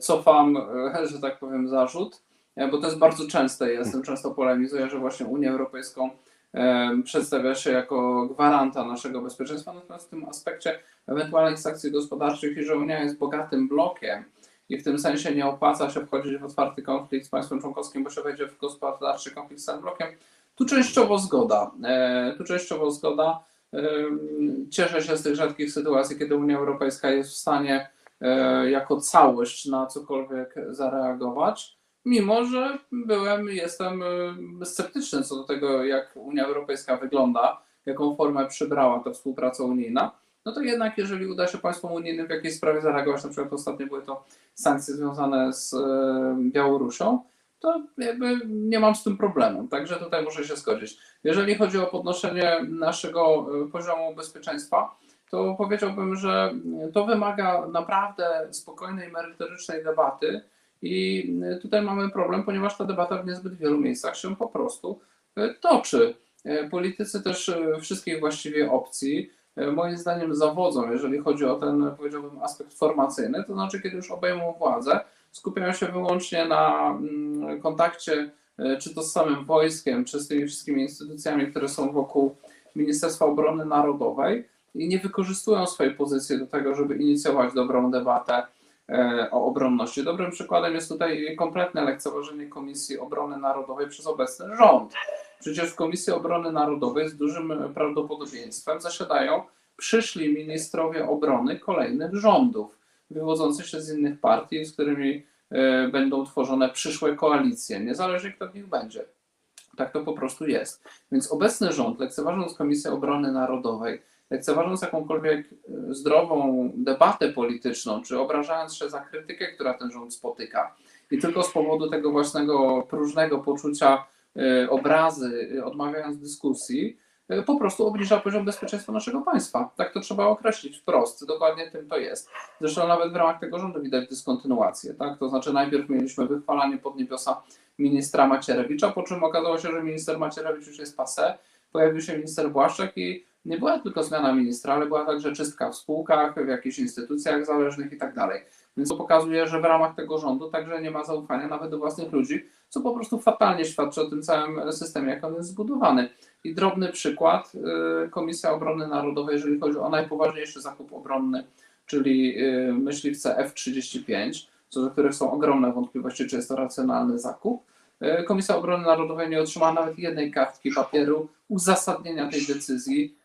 cofam, e, [LAUGHS] że tak powiem, zarzut, bo to jest bardzo częste. Tym często polemizuję, że właśnie Unię Europejską przedstawia się jako gwaranta naszego bezpieczeństwa, natomiast w tym aspekcie ewentualnych sankcji gospodarczych i że Unia jest bogatym blokiem, i w tym sensie nie opłaca się wchodzić w otwarty konflikt z państwem członkowskim, bo się wejdzie w gospodarczy konflikt z tym blokiem. Tu częściowo zgoda. E, Tu częściowo zgoda. Cieszę się z tych rzadkich sytuacji, kiedy Unia Europejska jest w stanie e, jako całość na cokolwiek zareagować, mimo że byłem, jestem e, sceptyczny co do tego, jak Unia Europejska wygląda, jaką formę przybrała ta współpraca unijna. No to jednak, jeżeli uda się państwom unijnym w jakiejś sprawie zareagować, na przykład ostatnio były to sankcje związane z e, Białorusią, to jakby nie mam z tym problemu. Także tutaj muszę się zgodzić. Jeżeli chodzi o podnoszenie naszego e, poziomu bezpieczeństwa, to powiedziałbym, że to wymaga naprawdę spokojnej, merytorycznej debaty. I e, tutaj mamy problem, ponieważ ta debata w niezbyt wielu miejscach się po prostu e, toczy. E, Politycy też wszystkich właściwie opcji moim zdaniem zawodzą, jeżeli chodzi o ten, powiedziałbym, aspekt formacyjny, to znaczy, kiedy już obejmą władzę, skupiają się wyłącznie na mm, kontakcie czy to z samym wojskiem, czy z tymi wszystkimi instytucjami, które są wokół Ministerstwa Obrony Narodowej i nie wykorzystują swojej pozycji do tego, żeby inicjować dobrą debatę o obronności. Dobrym przykładem jest tutaj kompletne lekceważenie Komisji Obrony Narodowej przez obecny rząd. Przecież w Komisji Obrony Narodowej z dużym prawdopodobieństwem zasiadają przyszli ministrowie obrony kolejnych rządów, wywodzących się z innych partii, z którymi e, będą tworzone przyszłe koalicje, niezależnie kto w nich będzie. Tak to po prostu jest. Więc obecny rząd, lekceważąc Komisję Obrony Narodowej, lekceważąc jakąkolwiek e, zdrową debatę polityczną, czy obrażając się za krytykę, która ten rząd spotyka, i tylko z powodu tego własnego próżnego poczucia e, obrazy, e, odmawiając dyskusji, po prostu obniża poziom bezpieczeństwa naszego państwa. Tak to trzeba określić wprost. Dokładnie tym to jest. Zresztą nawet w ramach tego rządu widać dyskontynuację. Tak? To znaczy najpierw mieliśmy wychwalanie pod niebiosa ministra Macierewicza, po czym okazało się, że minister Macierewicz już jest passé, pojawił się minister Błaszczak i nie była tylko zmiana ministra, ale była także czystka w spółkach, w jakichś instytucjach zależnych i tak dalej. Więc to pokazuje, że w ramach tego rządu także nie ma zaufania nawet do własnych ludzi, co po prostu fatalnie świadczy o tym całym systemie, jak on jest zbudowany. I drobny przykład, y, Komisja Obrony Narodowej, jeżeli chodzi o najpoważniejszy zakup obronny, czyli y, myśliwce F-35, co do których są ogromne wątpliwości, czy jest to racjonalny zakup. Y, Komisja Obrony Narodowej nie otrzymała nawet jednej kartki papieru uzasadnienia tej decyzji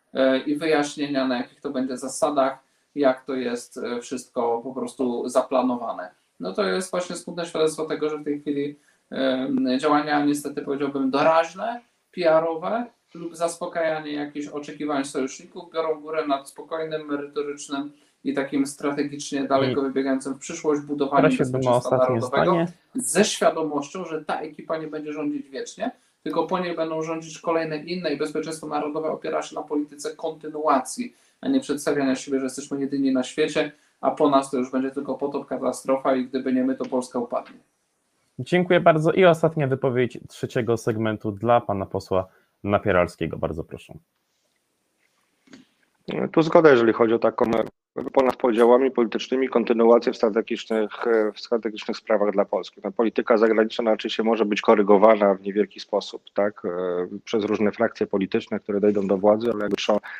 i wyjaśnienia, na jakich to będzie zasadach, jak to jest y, wszystko po prostu zaplanowane. No to jest właśnie smutne świadectwo tego, że w tej chwili działania niestety powiedziałbym doraźne, PR-owe lub zaspokajanie jakichś oczekiwań sojuszników biorą górę nad spokojnym, merytorycznym i takim strategicznie daleko wybiegającym w przyszłość budowaniem bezpieczeństwa narodowego ze świadomością, że ta ekipa nie będzie rządzić wiecznie, tylko po niej będą rządzić kolejne inne i bezpieczeństwo narodowe opiera się na polityce kontynuacji, a nie przedstawiania siebie, że jesteśmy jedyni na świecie, a po nas to już będzie tylko potop, katastrofa i gdyby nie my, to Polska upadnie. Dziękuję bardzo. I ostatnia wypowiedź trzeciego segmentu dla pana posła Napieralskiego. Bardzo proszę. Tu zgoda, jeżeli chodzi o taką ponad podziałami politycznymi kontynuację w strategicznych, e, w strategicznych sprawach dla Polski. No, polityka zagraniczna oczywiście może być korygowana w niewielki sposób, tak, e, przez różne frakcje polityczne, które dojdą do władzy, ale jakby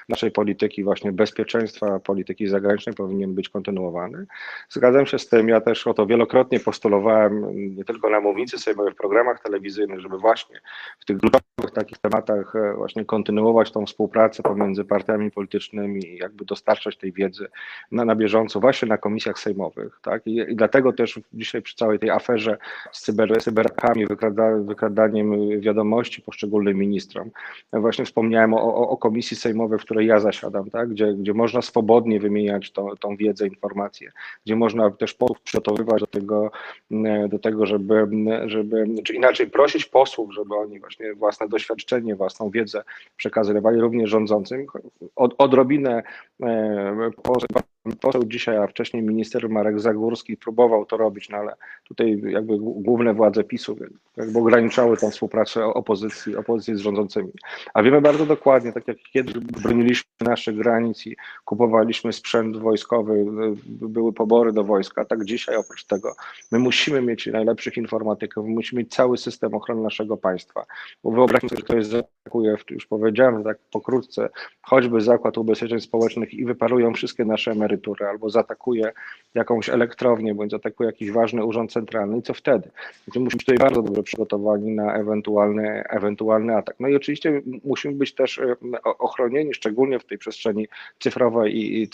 naszej polityki właśnie bezpieczeństwa, polityki zagranicznej powinien być kontynuowany. Zgadzam się z tym, ja też o to wielokrotnie postulowałem, nie tylko na mównicy sejmowej, w programach telewizyjnych, żeby właśnie w tych kluczowych takich tematach e, właśnie kontynuować tą współpracę pomiędzy partiami politycznymi jakby dostarczać tej wiedzy na, na bieżąco właśnie na komisjach sejmowych, tak? I, I dlatego też dzisiaj przy całej tej aferze z cyber, cyberakami, wykrada, wykradaniem wiadomości poszczególnym ministrom, właśnie wspomniałem o, o, o komisji sejmowej, w której ja zasiadam, tak? Gdzie, gdzie można swobodnie wymieniać tą, tą wiedzę, informacje, gdzie można też posłów przygotowywać do tego, do tego, żeby, żeby, czy inaczej prosić posłów, żeby oni właśnie własne doświadczenie, własną wiedzę przekazywali również rządzącym. Od, odrobinę e, poseł, dzisiaj, a wcześniej minister Marek Zagórski próbował to robić, no ale tutaj jakby główne władze PiSu jakby ograniczały tą współpracę opozycji, opozycji z rządzącymi. A wiemy bardzo dokładnie, tak jak kiedyś broniliśmy naszych granic i kupowaliśmy sprzęt wojskowy, były pobory do wojska, tak dzisiaj oprócz tego my musimy mieć najlepszych informatyków, musimy mieć cały system ochrony naszego państwa. Bo wyobraźmy sobie, że ktoś zaatakuje, już powiedziałem tak pokrótce, choćby Zakład Ubezpieczeń Społecznych i wyparują wszystkie nasze emerytury, albo zaatakuje jakąś elektrownię, bądź zaatakuje jakiś ważny urząd centralny co wtedy? Więc musimy być tutaj bardzo dobrze przygotowani na ewentualny, ewentualny atak. No i oczywiście musimy być też e, ochronieni, szczególnie w tej przestrzeni cyfrowej i,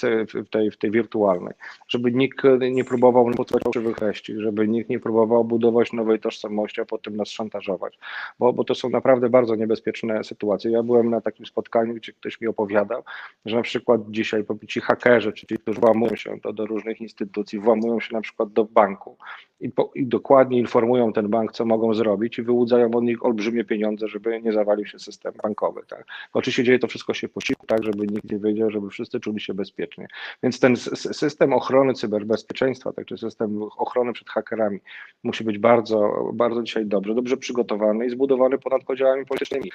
w, tej, w tej wirtualnej, żeby nikt nie próbował podsuwać fałszywych treści, żeby nikt nie próbował budować nowej tożsamości, a potem nas szantażować, bo, bo to są naprawdę bardzo niebezpieczne sytuacje. Ja byłem na takim spotkaniu, gdzie ktoś mi opowiadał, że na przykład dzisiaj ci hakerzy, czy ci, którzy włamują się do, do różnych instytucji, włamują się na przykład do banku i, po, i dokładnie informują ten bank, co mogą zrobić i wyłudzają od nich olbrzymie pieniądze, żeby nie zawalił się system bankowy. Tak? Oczywiście dzieje to wszystko się po cichu, tak, żeby nikt nie wiedział, żeby wszyscy czuli się bezpiecznie. Więc ten system ochrony cyberbezpieczeństwa, tak, czy system ochrony przed hakerami musi być bardzo, bardzo dzisiaj dobrze, dobrze przygotowany i zbudowany ponad podziałami politycznymi.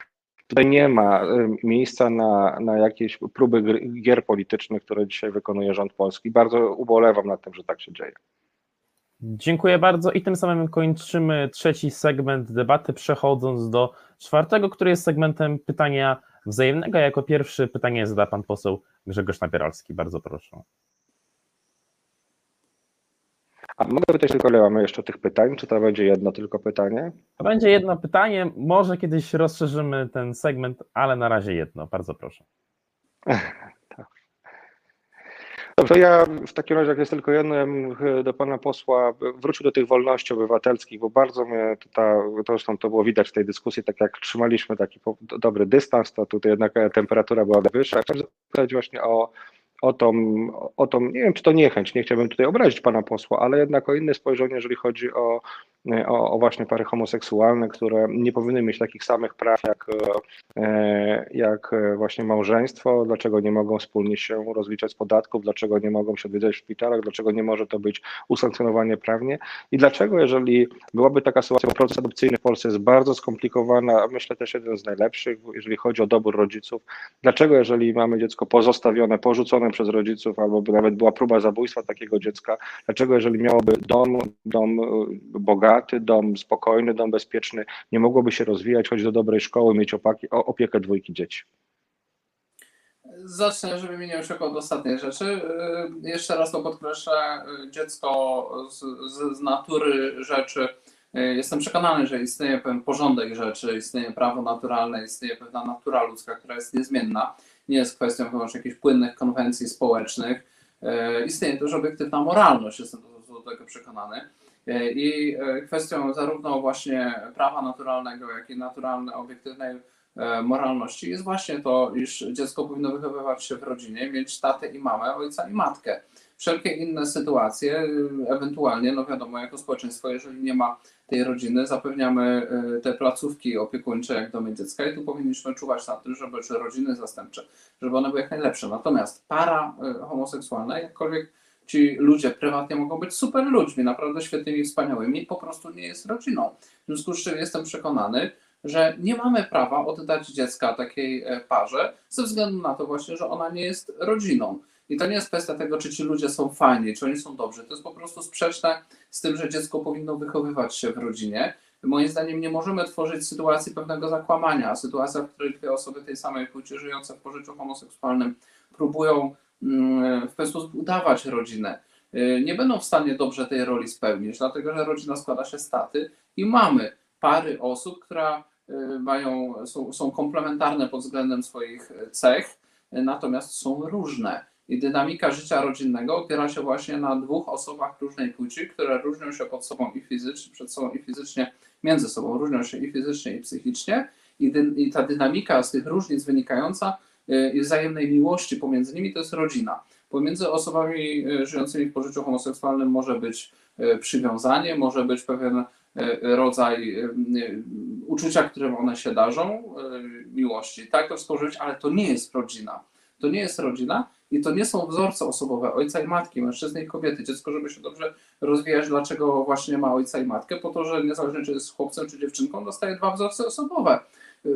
Tutaj nie ma miejsca na, na jakieś próby gier politycznych, które dzisiaj wykonuje rząd polski. Bardzo ubolewam nad tym, że tak się dzieje. Dziękuję bardzo i tym samym kończymy trzeci segment debaty, przechodząc do czwartego, który jest segmentem pytania wzajemnego. Jako pierwszy pytanie zada pan poseł Grzegorz Napieralski. Bardzo proszę. A mogę pytać tylko, ile mamy jeszcze tych pytań? Czy to będzie jedno tylko pytanie? To będzie jedno pytanie. Może kiedyś rozszerzymy ten segment, ale na razie jedno. Bardzo proszę. [LAUGHS] Dobrze, ja w takim razie, jak jest tylko jedno, ja bym do pana posła wrócił do tych wolności obywatelskich, bo bardzo mnie to, ta, zresztą to było widać w tej dyskusji, tak jak trzymaliśmy taki dobry dystans, to tutaj jednak temperatura była wyższa. Chciałem zapytać właśnie o o tą, o tą, nie wiem czy to niechęć, nie chciałbym tutaj obrazić pana posła, ale jednak o inne spojrzenie, jeżeli chodzi o, o, o właśnie pary homoseksualne, które nie powinny mieć takich samych praw jak, e, jak właśnie małżeństwo, dlaczego nie mogą wspólnie się rozliczać z podatków, dlaczego nie mogą się odwiedzać w szpitalach, dlaczego nie może to być usankcjonowanie prawnie? I dlaczego, jeżeli byłaby taka sytuacja, bo proces adopcyjny w Polsce jest bardzo skomplikowany, a myślę też jeden z najlepszych, jeżeli chodzi o dobór rodziców, dlaczego, jeżeli mamy dziecko pozostawione, porzucone przez rodziców, albo by nawet była próba zabójstwa takiego dziecka, dlaczego, jeżeli miałoby dom, dom bogaty, dom spokojny, dom bezpieczny nie mogłoby się rozwijać, chodzić do dobrej szkoły, mieć opaki, opiekę dwójki dzieci. Zacznę, żeby mi nie uciekło od ostatniej rzeczy. Yy, Jeszcze raz to podkreślę. Dziecko z, z, z natury rzeczy. yy, Jestem przekonany, że istnieje pewien porządek rzeczy, istnieje prawo naturalne, istnieje pewna natura ludzka, która jest niezmienna. Nie jest kwestią wyłącznie jakichś płynnych konwencji społecznych. Yy, Istnieje też obiektywna moralność, jestem do, do tego przekonany. Yy, I yy, kwestią zarówno właśnie prawa naturalnego, jak i naturalnej, obiektywnej e, moralności jest właśnie to, iż dziecko powinno wychowywać się w rodzinie, mieć tatę i mamę, ojca i matkę. Wszelkie inne sytuacje, ewentualnie, no wiadomo, jako społeczeństwo, jeżeli nie ma tej rodziny, zapewniamy te placówki opiekuńcze jak domy dziecka i tu powinniśmy czuwać nad tym, żeby, czy rodziny zastępcze, żeby one były jak najlepsze. Natomiast para homoseksualna, jakkolwiek ci ludzie prywatnie mogą być super ludźmi, naprawdę świetnymi, wspaniałymi, po prostu nie jest rodziną. W związku z czym jestem przekonany, że nie mamy prawa oddać dziecka takiej e, parze ze względu na to właśnie, że ona nie jest rodziną. I to nie jest kwestia tego, czy ci ludzie są fajni, czy oni są dobrzy. To jest po prostu sprzeczne z tym, że dziecko powinno wychowywać się w rodzinie. Moim zdaniem nie możemy tworzyć sytuacji pewnego zakłamania. Sytuacja, w której dwie osoby tej samej płci żyjące w pożyciu homoseksualnym próbują w pewien sposób udawać rodzinę. Y, Nie będą w stanie dobrze tej roli spełnić, dlatego że rodzina składa się z taty i mamy pary osób, które y, mają, są, są komplementarne pod względem swoich cech, y, natomiast są różne. I dynamika życia rodzinnego opiera się właśnie na dwóch osobach różnej płci, które różnią się pod sobą i fizycznie, przed sobą i fizycznie, między sobą, różnią się i fizycznie, i psychicznie. I, dy, i ta dynamika z tych różnic wynikająca i wzajemnej miłości pomiędzy nimi to jest rodzina. Pomiędzy osobami y, żyjącymi w pożyciu homoseksualnym może być y, przywiązanie, może być pewien y, rodzaj y, y, uczucia, którym one się darzą, y, miłości. Tak to być, ale to nie jest rodzina. To nie jest rodzina i to nie są wzorce osobowe ojca i matki, mężczyzny i kobiety. Dziecko, żeby się dobrze rozwijać, dlaczego właśnie ma ojca i matkę? Po to, że niezależnie czy jest chłopcem czy dziewczynką, dostaje dwa wzorce osobowe.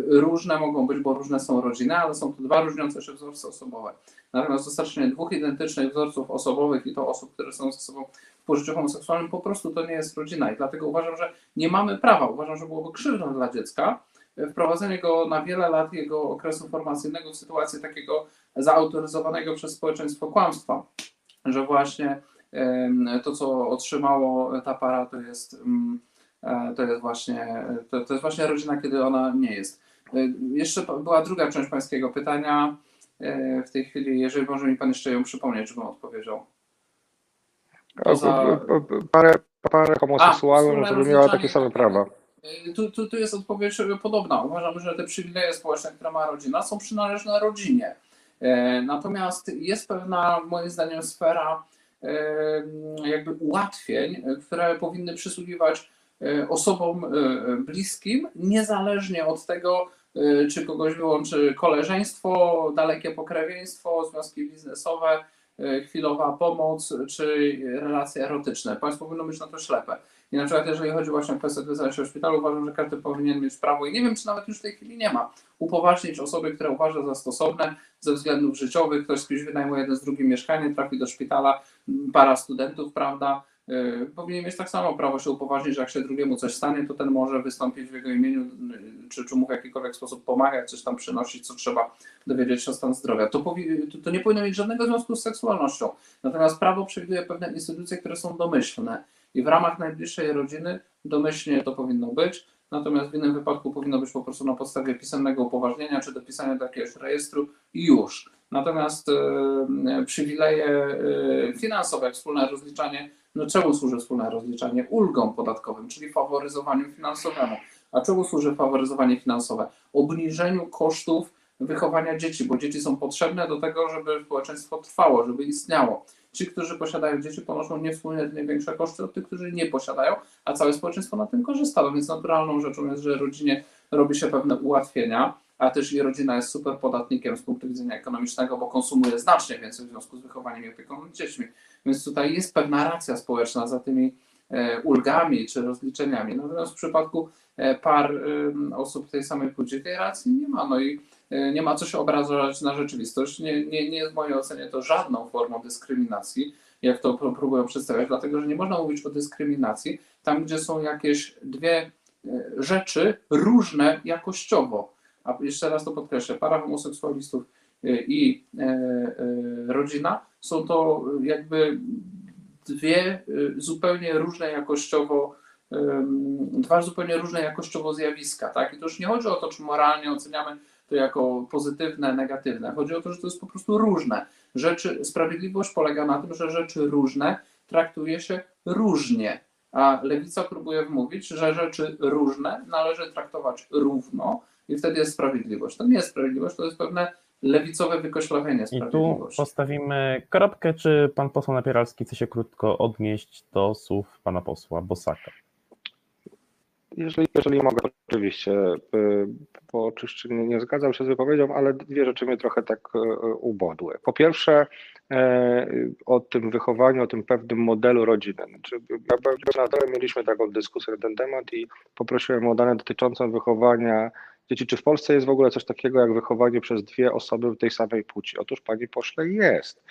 Różne mogą być, bo różne są rodziny, ale są to dwa różniące się wzorce osobowe. Natomiast dostarczenie dwóch identycznych wzorców osobowych i to osób, które są ze sobą w pożyciu homoseksualnym, po prostu to nie jest rodzina. I dlatego uważam, że nie mamy prawa. Uważam, że byłoby krzywdą dla dziecka y, wprowadzenie go na wiele lat jego okresu formacyjnego w sytuację takiego zautoryzowanego przez społeczeństwo kłamstwa, że właśnie to, co otrzymało ta para, to jest, mm, e, to jest właśnie to, to jest właśnie rodzina, kiedy ona nie jest. E, Jeszcze była druga część pańskiego pytania. E, W tej chwili, jeżeli może mi pan jeszcze ją przypomnieć, żebym odpowiedział. Poza- Parę, parę homoseksualną, wspólne żeby miała takie rozliczanie. same prawa. Tu, tu, tu jest odpowiedź podobna. Uważam, że te przywileje społeczne, które ma rodzina, są przynależne rodzinie. E, Natomiast jest pewna, moim zdaniem, sfera e, jakby ułatwień, które powinny przysługiwać e, osobom e, bliskim, niezależnie od tego, e, czy kogoś wyłączy koleżeństwo, dalekie pokrewieństwo, związki biznesowe, e, chwilowa pomoc, czy relacje erotyczne. Państwo powinno być na to ślepe. I na przykład, jeżeli chodzi właśnie o kwestię odwiedzania się szpitalu, uważam, że każdy powinien mieć prawo, i nie wiem, czy nawet już w tej chwili nie ma, upoważnić osoby, które uważa za stosowne ze względów życiowych. Ktoś z kimś wynajmuje jeden z drugim mieszkanie, trafi do szpitala, para studentów, prawda? Yy, powinien mieć tak samo prawo się upoważnić, że jak się drugiemu coś stanie, to ten może wystąpić w jego imieniu, yy, czy, czy mu w jakikolwiek sposób pomagać, coś tam przynosić, co trzeba dowiedzieć się o stan zdrowia. To, powi- to, to nie powinno mieć żadnego związku z seksualnością. Natomiast prawo przewiduje pewne instytucje, które są domyślne i w ramach najbliższej rodziny domyślnie to powinno być, natomiast w innym wypadku powinno być po prostu na podstawie pisemnego upoważnienia czy dopisania do jakiegoś rejestru i już. Natomiast e, przywileje e, finansowe, wspólne rozliczanie, no czemu służy wspólne rozliczanie? Ulgom podatkowym, czyli faworyzowaniu finansowemu. A czemu służy faworyzowanie finansowe? Obniżeniu kosztów wychowania dzieci, bo dzieci są potrzebne do tego, żeby społeczeństwo trwało, żeby istniało. Ci, którzy posiadają dzieci, ponoszą niewspółmiernie większe koszty od tych, którzy nie posiadają, a całe społeczeństwo na tym korzysta. No więc naturalną rzeczą jest, że rodzinie robi się pewne ułatwienia, a też i rodzina jest super podatnikiem z punktu widzenia ekonomicznego, bo konsumuje znacznie więcej w związku z wychowaniem i opieką nad dziećmi. Więc tutaj jest pewna racja społeczna za tymi e, ulgami czy rozliczeniami. Natomiast w przypadku e, par osób tej samej płci tej racji nie ma. No i e, nie ma co się obrażać na rzeczywistość. Nie, nie, nie jest w mojej ocenie to żadną formą dyskryminacji. jak to pró- próbują przedstawiać, dlatego że nie można mówić o dyskryminacji tam, gdzie są jakieś dwie rzeczy różne jakościowo. A jeszcze raz to podkreślę, para homoseksualistów e, i e, e, rodzina są to jakby dwie zupełnie różne jakościowo dwa zupełnie różne jakościowo zjawiska, tak? I to już nie chodzi o to, czy moralnie oceniamy to jako pozytywne, negatywne. Chodzi o to, że to jest po prostu różne. Rzeczy, sprawiedliwość polega na tym, że rzeczy różne traktuje się różnie, a lewica próbuje wmówić, że rzeczy różne należy traktować równo i wtedy jest sprawiedliwość. To nie jest sprawiedliwość, to jest pewne lewicowe wykoślawienie I tu sprawiedliwości. postawimy kropkę, czy pan poseł Napieralski chce się krótko odnieść do słów pana posła Bosaka. Jeżeli, jeżeli mogę, to oczywiście, y, bo oczywiście nie, nie zgadzam się z wypowiedzią, ale dwie rzeczy mnie trochę tak y, ubodły. Po pierwsze, e, o tym wychowaniu, o tym pewnym modelu rodziny. Znaczy, na dole, mieliśmy taką dyskusję na ten temat i poprosiłem o dane dotyczące wychowania dzieci. Czy w Polsce jest w ogóle coś takiego jak wychowanie przez dwie osoby tej samej płci? Otóż, panie pośle, jest.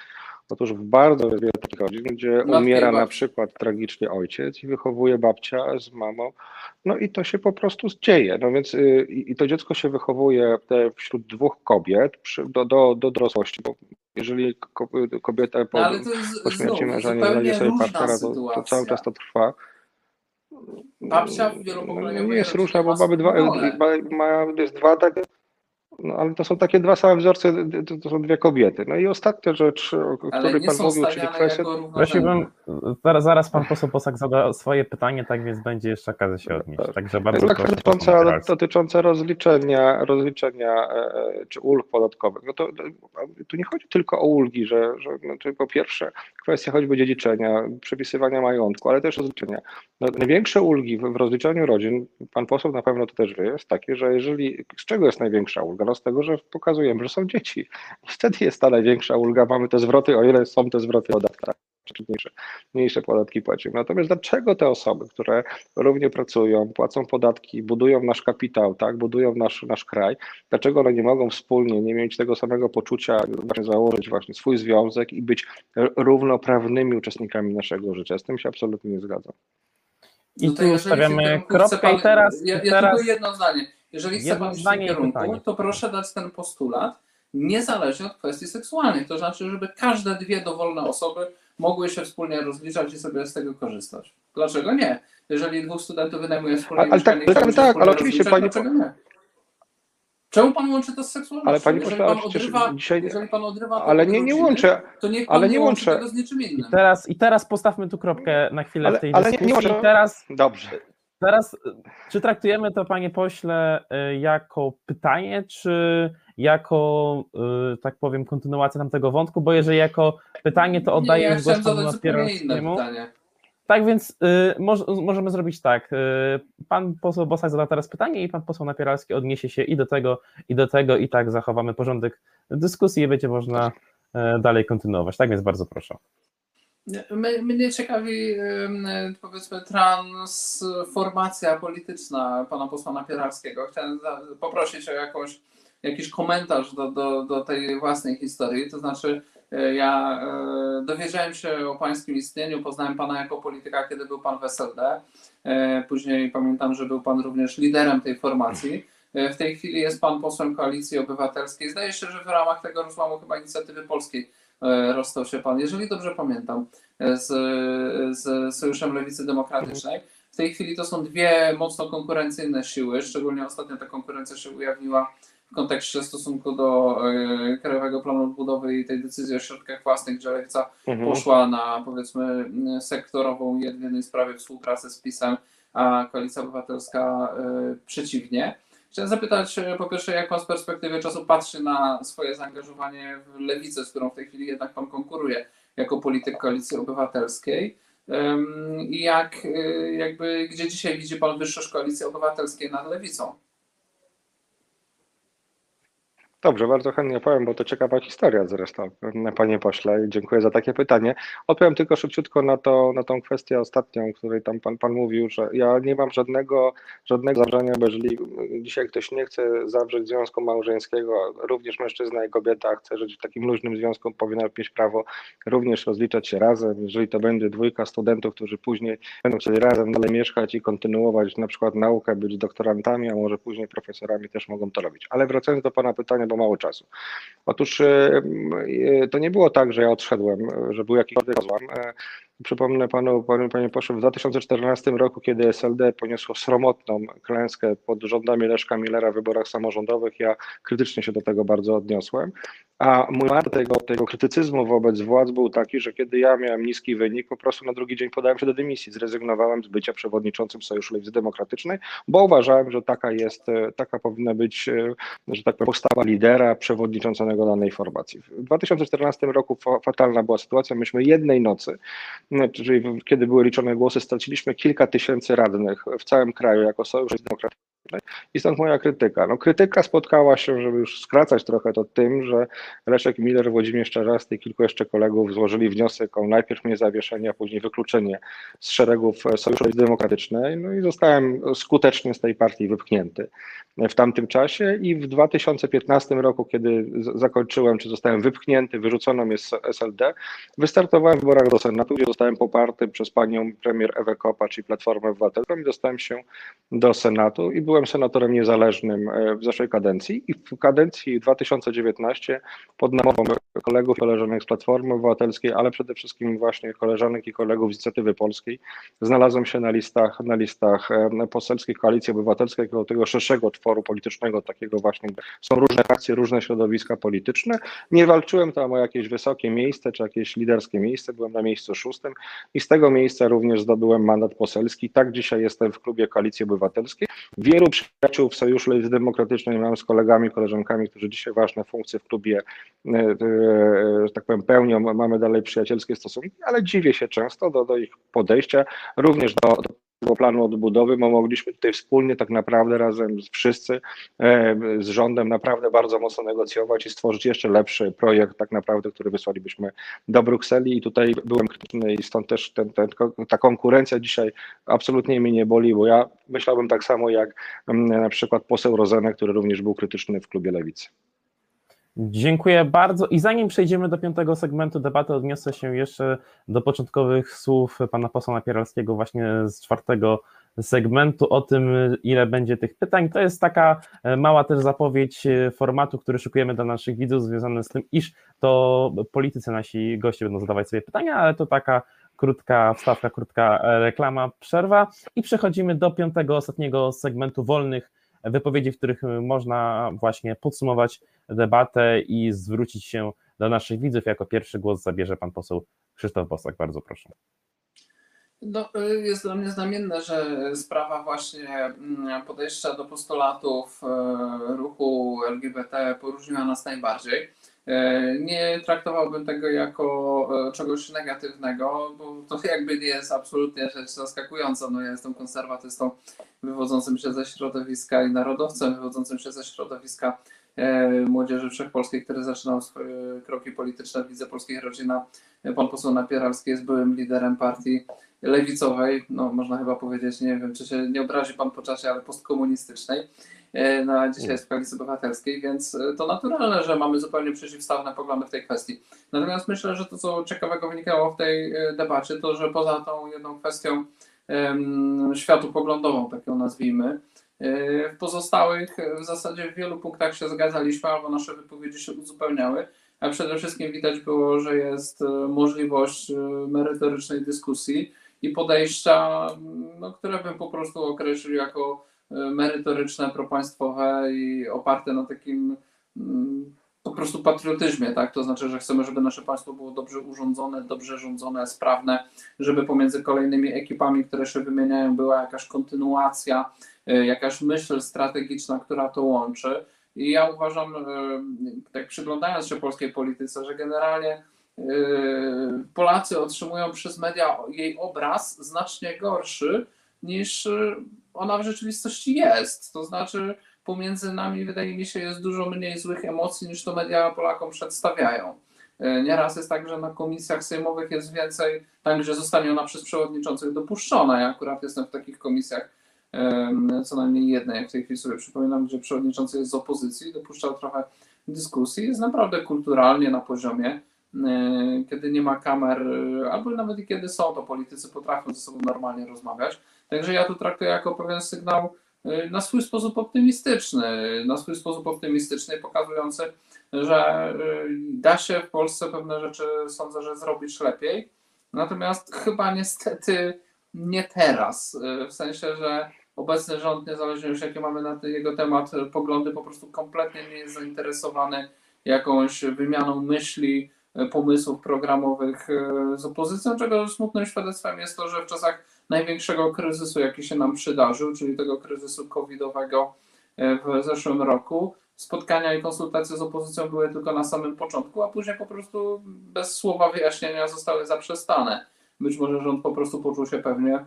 Otóż w bardzo wielu takich rodzin, gdzie i umiera na przykład tragicznie ojciec i wychowuje babcia z mamą, no i to się po prostu dzieje. No więc y, i i to dziecko się wychowuje te wśród dwóch kobiet przy, do, do, do dorosłości, bo jeżeli ko- kobieta po, No, ale to jest po śmierci męża nie znajdzie sobie partnera, to, to cały czas to trwa. Babcia w No, jest różna, bo ma mamy dwa, rolę. ma, ma, jest dwa takie, no ale to są takie dwa same wzorce, to, to są dwie kobiety. No i ostatnia rzecz, o której pan mówił, czyli kwestia. Prosiłbym, zaraz, zaraz pan poseł Bosak zada swoje pytanie, tak więc będzie jeszcze okazja się odnieść. Także bardzo Tak, dotycząca, dotycząca rozliczenia, rozliczenia e, czy ulg podatkowych. No to, to tu nie chodzi tylko o ulgi, że, że znaczy po pierwsze kwestia choćby dziedziczenia, przepisywania majątku, ale też rozliczenia. No, największe ulgi w, w rozliczaniu rodzin, pan poseł na pewno to też wie, jest takie, że jeżeli, z czego jest największa ulga? No z tego, że pokazujemy, że są dzieci. I wtedy jest ta największa ulga, mamy te zwroty, o ile są te zwroty podatkowe czy mniejsze, mniejsze podatki płacimy. Natomiast dlaczego te osoby, które równie pracują, płacą podatki, budują nasz kapitał, tak, budują nasz, nasz kraj, dlaczego one nie mogą wspólnie nie mieć tego samego poczucia, właśnie założyć właśnie swój związek i być równoprawnymi uczestnikami naszego życia? Z tym się absolutnie nie zgadzam. I to tu stawiamy kropkę pan- i teraz, Ja, ja teraz tylko jedno zdanie. Jeżeli chce pan iść w tym zdanie kierunku, pytanie. to proszę dać ten postulat niezależnie od kwestii seksualnych. To znaczy, żeby każde dwie dowolne osoby mogły się wspólnie rozliczać i sobie z tego korzystać. Dlaczego nie? Jeżeli dwóch studentów wynajmuje wspólnie Ale- ale tak- i chcą tak, się tak, wspólnie ale oczywiście, pani- dlaczego nie? Czemu pan łączy to z seksualnością? Ale pani jeżeli pośle, ale odrywa, dzisiaj, jeżeli pan odrywa to ale nie, nie rodziny, łączę, to niech pan ale nie, nie łączę. tego z niczym I innym. teraz, I teraz postawmy tu kropkę na chwilę Ale- w tej ale nie- nie dyskusji. może- I teraz, dobrze. teraz, y, czy traktujemy to, panie pośle, y, jako pytanie, czy jako, y, tak powiem, kontynuację tamtego wątku? Bo jeżeli jako pytanie, to oddaję już głos panu pytanie. Tak więc y, moż, możemy zrobić tak. Y, pan poseł Bosak zada teraz pytanie i pan poseł Napieralski odniesie się i do tego, i do tego, i tak zachowamy porządek dyskusji i będzie można y, dalej kontynuować. Tak więc bardzo proszę. My, mnie ciekawi powiedzmy transformacja polityczna pana posła Napieralskiego. Chciałem poprosić o jakąś, jakiś komentarz do, do, do tej własnej historii. To znaczy e, ja e, dowiedziałem się o pańskim istnieniu, poznałem pana jako polityka, kiedy był pan w SLD. E, Później pamiętam, że był pan również liderem tej formacji. W tej chwili jest pan posłem Koalicji Obywatelskiej. Zdaje się, że w ramach tego rozłamu chyba inicjatywy polskiej rozstał się pan, jeżeli dobrze pamiętam, z, z Sojuszem Lewicy Demokratycznej. W tej chwili to są dwie mocno konkurencyjne siły, szczególnie ostatnio ta konkurencja się ujawniła w kontekście stosunku do e, Krajowego Planu Odbudowy i tej decyzji o środkach własnych, gdzie Lewica Mhm. poszła na powiedzmy sektorową jednej sprawie współpracę z PiSem, a Koalicja Obywatelska e, przeciwnie. Chciałem zapytać e, po pierwsze, jak pan z perspektywy czasu patrzy na swoje zaangażowanie w lewicę, z którą w tej chwili jednak pan konkuruje jako polityk Koalicji Obywatelskiej. I jak, jakby, gdzie dzisiaj widzi pan wyższość Koalicji Obywatelskiej nad lewicą? Dobrze, bardzo chętnie powiem, bo to ciekawa historia zresztą, panie pośle. Dziękuję za takie pytanie. Odpowiem tylko szybciutko na, to, na tą kwestię ostatnią, o której tam pan, pan mówił, że ja nie mam żadnego, żadnego zabrania, bo jeżeli dzisiaj ktoś nie chce zawrzeć związku małżeńskiego, również mężczyzna i kobieta chce żyć w takim luźnym związku, powinna mieć prawo również rozliczać się razem. Jeżeli to będzie dwójka studentów, którzy później będą chcieli razem dalej mieszkać i kontynuować na przykład naukę, być doktorantami, a może później profesorami też mogą to robić. Ale wracając do pana pytania, bo mało czasu. Otóż e, e, to nie było tak, że ja odszedłem, e, że był jakikolwiek rozłam. Przypomnę panu, panu panie pośle, w 2014 roku, kiedy SLD poniosło sromotną klęskę pod rządami Leszka Millera w wyborach samorządowych, ja krytycznie się do tego bardzo odniosłem. A mój mat tego, tego krytycyzmu wobec władz był taki, że kiedy ja miałem niski wynik, po prostu na drugi dzień podałem się do dymisji. Zrezygnowałem z bycia przewodniczącym Sojuszu Lewicy Demokratycznej, bo uważałem, że taka jest, taka powinna być, że tak powiem, postawa lidera przewodniczącego danej formacji. W 2014 roku fatalna była sytuacja. Myśmy jednej nocy czyli kiedy były liczone głosy, straciliśmy kilka tysięcy radnych w całym kraju jako Sojusz Demokratyczny. I stąd moja krytyka. No, krytyka spotkała się, żeby już skracać trochę to tym, że Leszek Miller, Włodzimierz Czarzasty i kilku jeszcze kolegów złożyli wniosek o najpierw mnie zawieszenie, a później wykluczenie z szeregów Sojuszu Demokratycznej. No i zostałem skutecznie z tej partii wypchnięty w tamtym czasie i w 2015 roku, kiedy zakończyłem, czy zostałem wypchnięty, wyrzucono mnie z SLD, wystartowałem w wyborach do Senatu, gdzie zostałem poparty przez panią premier Ewę Kopacz i Platformę Obywatelską i dostałem się do Senatu i byłem senatorem niezależnym e, w zeszłej kadencji i w kadencji 2019 pod namową kolegów i koleżanek z Platformy Obywatelskiej, ale przede wszystkim właśnie koleżanek i kolegów z Inicjatywy Polskiej znalazłem się na listach, na listach poselskich Koalicji Obywatelskiej, jako tego szerszego tworu politycznego, takiego właśnie, są różne frakcje, różne środowiska polityczne. Nie walczyłem tam o jakieś wysokie miejsce czy jakieś liderskie miejsce, byłem na miejscu szóstym i z tego miejsca również zdobyłem mandat poselski. Tak dzisiaj jestem w klubie Koalicji Obywatelskiej. Wielu przyjaciół w Sojuszu Lewicy Demokratycznej mam z kolegami, koleżankami, którzy dzisiaj ważne funkcje w klubie, e, e, że tak powiem, pełnią. Mamy dalej przyjacielskie stosunki, ale dziwię się często do, do ich podejścia, również do, do planu odbudowy, bo mogliśmy tutaj wspólnie tak naprawdę razem z wszyscy e, z rządem naprawdę bardzo mocno negocjować i stworzyć jeszcze lepszy projekt tak naprawdę, który wysłalibyśmy do Brukseli i tutaj byłem krytyczny i stąd też ten, ten, ta konkurencja dzisiaj absolutnie mnie nie boli, bo ja myślałbym tak samo jak na przykład poseł Rozenek, który również był krytyczny w klubie Lewicy. Dziękuję bardzo. I zanim przejdziemy do piątego segmentu debaty, odniosę się jeszcze do początkowych słów pana posła Napieralskiego właśnie z czwartego segmentu o tym, ile będzie tych pytań. To jest taka e, mała też zapowiedź e, formatu, który szykujemy dla naszych widzów, związany z tym, iż to politycy, nasi goście będą zadawać sobie pytania, ale to taka krótka wstawka, krótka e, reklama, przerwa i przechodzimy do piątego, ostatniego segmentu wolnych wypowiedzi, w których można właśnie podsumować debatę i zwrócić się do naszych widzów. Jako pierwszy głos zabierze pan poseł Krzysztof Bosak. Bardzo proszę. No, jest dla mnie znamienne, że sprawa właśnie mm, podejścia do postulatów e, ruchu LGBT poróżniła nas najbardziej. E, nie traktowałbym tego jako e, czegoś negatywnego, bo to [LAUGHS] jakby nie jest absolutnie rzecz zaskakująca. No ja jestem konserwatystą wywodzącym się ze środowiska i narodowcem wywodzącym się ze środowiska e, Młodzieży Wszechpolskiej, który zaczynał swoje kroki polityczne w Lidze Polskiej Rodzina. Pan poseł Napieralski jest byłym liderem partii lewicowej, no można chyba powiedzieć, nie wiem, czy się nie obrazi pan po czasie, ale postkomunistycznej. E, na dzisiaj jest Koalicji Obywatelskiej, więc e, to naturalne, że mamy zupełnie przeciwstawne poglądy w tej kwestii. Natomiast myślę, że to, co ciekawego wynikało w tej e, debacie, to, że poza tą jedną kwestią um, światopoglądową, tak ją nazwijmy, w pozostałych w zasadzie w wielu punktach się zgadzaliśmy, albo nasze wypowiedzi się uzupełniały, a przede wszystkim widać było, że jest możliwość merytorycznej dyskusji i podejścia, no, które bym po prostu określił jako merytoryczne, propaństwowe i oparte na takim mm, po prostu patriotyzmie, tak? To znaczy, że chcemy, żeby nasze państwo było dobrze urządzone, dobrze rządzone, sprawne, żeby pomiędzy kolejnymi ekipami, które się wymieniają, była jakaś kontynuacja, y, jakaś myśl strategiczna, która to łączy. I ja uważam, y, tak przyglądając się polskiej polityce, że generalnie y, Polacy otrzymują przez media jej obraz znacznie gorszy niż ona w rzeczywistości jest. To znaczy, pomiędzy nami, wydaje mi się, jest dużo mniej złych emocji niż to media Polakom przedstawiają. E, Nieraz jest tak, że na komisjach sejmowych jest więcej, tam gdzie zostanie ona przez przewodniczących dopuszczona. Ja akurat jestem w takich komisjach co najmniej jednej, jak w tej chwili sobie przypominam, gdzie przewodniczący jest z opozycji, dopuszczał trochę dyskusji, jest naprawdę kulturalnie na poziomie. Kiedy nie ma kamer, albo nawet kiedy są, to politycy potrafią ze sobą normalnie rozmawiać. Także ja to traktuję jako pewien sygnał e, na swój sposób optymistyczny, na swój sposób optymistyczny, pokazujący, że y, da się w Polsce pewne rzeczy, sądzę, że zrobić lepiej. Natomiast chyba niestety nie teraz. Y, W sensie, że obecny rząd, niezależnie już jakie mamy na ten- jego temat y, poglądy, po prostu kompletnie nie jest zainteresowany jakąś wymianą myśli, y, pomysłów programowych y, z opozycją, czego smutnym świadectwem jest to, że w czasach największego kryzysu, jaki się nam przydarzył, czyli tego kryzysu covidowego y, w zeszłym roku, spotkania i konsultacje z opozycją były tylko na samym początku, a później po prostu bez słowa wyjaśnienia zostały zaprzestane. Być może rząd po prostu poczuł się pewnie,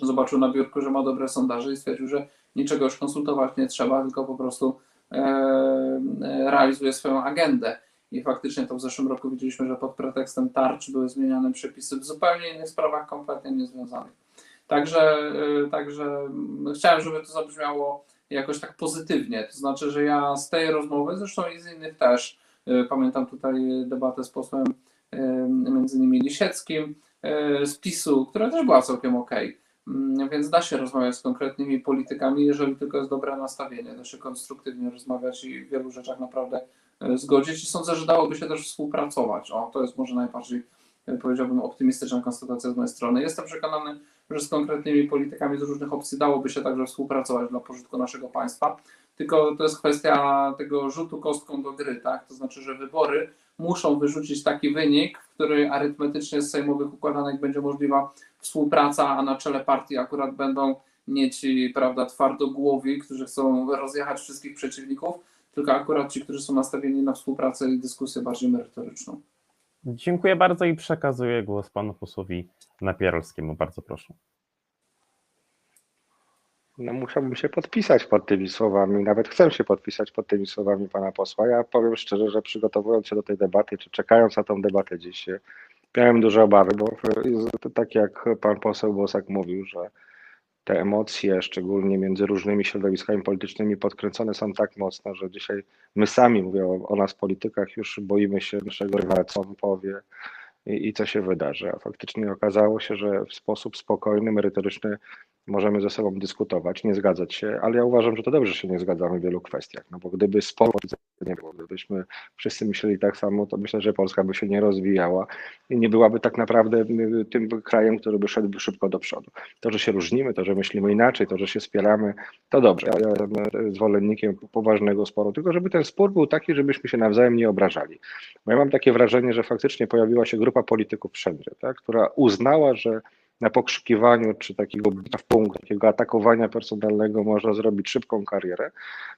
zobaczył na biurku, że ma dobre sondaże i stwierdził, że niczego już konsultować nie trzeba, tylko po prostu e, e, realizuje swoją agendę. I faktycznie to w zeszłym roku widzieliśmy, że pod pretekstem tarcz były zmieniane przepisy w zupełnie innych sprawach, kompletnie niezwiązanych. Także, e, także mm, chciałem, żeby to zabrzmiało jakoś tak pozytywnie. To znaczy, że ja z tej rozmowy, zresztą i z innych też, y, pamiętam tutaj debatę z posłem y, między innymi Lisieckim y, z PiSu, która też była całkiem ok. Więc da się rozmawiać z konkretnymi politykami, jeżeli tylko jest dobre nastawienie, da się konstruktywnie rozmawiać i w wielu rzeczach naprawdę y, zgodzić i sądzę, że dałoby się też współpracować. O, to jest może najbardziej, y, powiedziałbym, optymistyczna konstatacja z mojej strony. Jestem przekonany, że z konkretnymi politykami z różnych opcji dałoby się także współpracować dla pożytku naszego państwa. Tylko to jest kwestia tego rzutu kostką do gry, tak? To znaczy, że wybory muszą wyrzucić taki wynik, w który arytmetycznie z sejmowych układanek będzie możliwa współpraca, a na czele partii akurat będą nie ci, prawda, twardogłowi, którzy chcą rozjechać wszystkich przeciwników, tylko akurat ci, którzy są nastawieni na współpracę i dyskusję bardziej merytoryczną. Dziękuję bardzo i przekazuję głos panu posłowi Napieralskiemu. Bardzo proszę. No musiałbym się podpisać pod tymi słowami, nawet chcę się podpisać pod tymi słowami pana posła. Ja powiem szczerze, że przygotowując się do tej debaty, czy czekając na tą debatę dziś, miałem duże obawy, bo tak jak pan poseł Bosak mówił, że te emocje, szczególnie między różnymi środowiskami politycznymi, podkręcone są tak mocno, że dzisiaj my sami, mówię o, o nas politykach, już boimy się naszego rywala, co on powie i, i co się wydarzy. A faktycznie okazało się, że w sposób spokojny, merytoryczny możemy ze sobą dyskutować, nie zgadzać się, ale ja uważam, że to dobrze, że się nie zgadzamy w wielu kwestiach, no bo gdyby sporo nie było, gdybyśmy wszyscy myśleli tak samo, to myślę, że Polska by się nie rozwijała i nie byłaby tak naprawdę y, tym krajem, który by szedł szybko do przodu. To, że się różnimy, to, że myślimy inaczej, to, że się wspieramy, to dobrze. Ja jestem zwolennikiem poważnego sporu, tylko żeby ten spór był taki, żebyśmy się nawzajem nie obrażali. Bo ja mam takie wrażenie, że faktycznie pojawiła się grupa polityków wszędzie, tak, która uznała, że na pokrzykiwaniu czy takiego w punkt, takiego atakowania personalnego można zrobić szybką karierę.